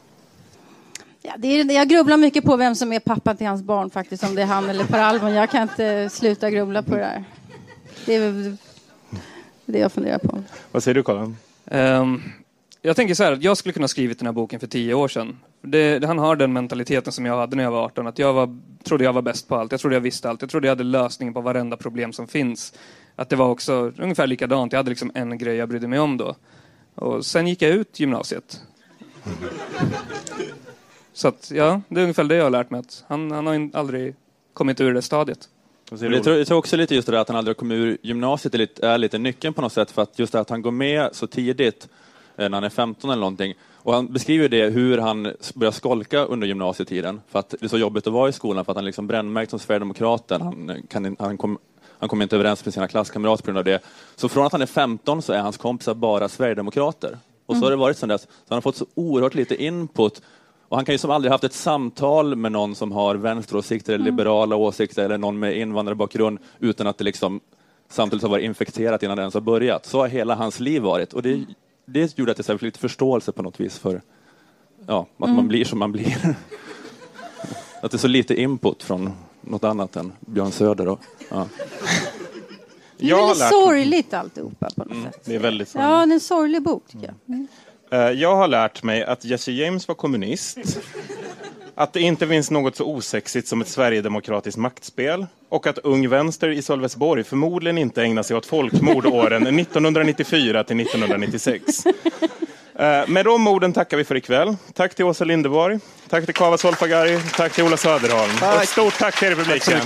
Ja, det är, jag grubblar mycket på vem som är pappan till hans barn, faktiskt. Om det är han eller Per Albin. Jag kan inte sluta grubbla på det där. Det är det jag funderar på. Vad säger du, Karin? Ehm, jag tänker så här, att jag skulle kunna ha skrivit den här boken för tio år sedan. Det, han har den mentaliteten som jag hade när jag var 18, att jag var, trodde jag var bäst på allt. Jag trodde jag visste allt. Jag trodde jag hade lösningen på varenda problem som finns. Att det var också ungefär likadant. Jag hade liksom en grej jag brydde mig om då. Och sen gick jag ut gymnasiet. Så att, ja, det är ungefär det jag har lärt mig. Att han, han har aldrig kommit ur det stadiet. Jag, tror, jag tror också lite just det där att han aldrig kom ur gymnasiet är lite, är lite nyckeln på något sätt för att just det att han går med så tidigt eh, när han är 15 eller någonting. Och han beskriver det hur han börjar skolka under gymnasietiden för att det är så jobbigt att vara i skolan för att han liksom brännmärkt som Sverigedemokraten. Han, kan, han, kom, han kommer inte överens med sina klasskamrater på grund av det. Så från att han är 15 så är hans kompisar bara Sverigedemokrater. Och så har det varit sedan dess. Så han har fått så oerhört lite input och han kan ju som aldrig haft ett samtal med någon som har vänsteråsikter eller liberala åsikter eller någon med invandrarbakgrund utan att det liksom samtidigt har varit infekterat innan det ens har börjat. Så har hela hans liv varit och det, det gjorde att jag fick lite förståelse på något vis för ja, att man blir som man blir. att det är så lite input från något annat än Björn Söder. Och, ja. Det är väldigt lärt- sorgligt alltihopa på något sätt. Det är väldigt Ja, det är en sorglig bok, tycker jag. Mm. Eh, Jag har lärt mig att Jesse James var kommunist. Att det inte finns något så osexigt som ett sverigedemokratiskt maktspel. Och att Ung Vänster i Sölvesborg förmodligen inte ägnar sig åt folkmord åren 1994 till 1996. Eh, Med de orden tackar vi för ikväll. Tack till Åsa Linderborg, tack till Kava Solfagari, tack till Ola Söderholm. Och ett stort tack till er i publiken.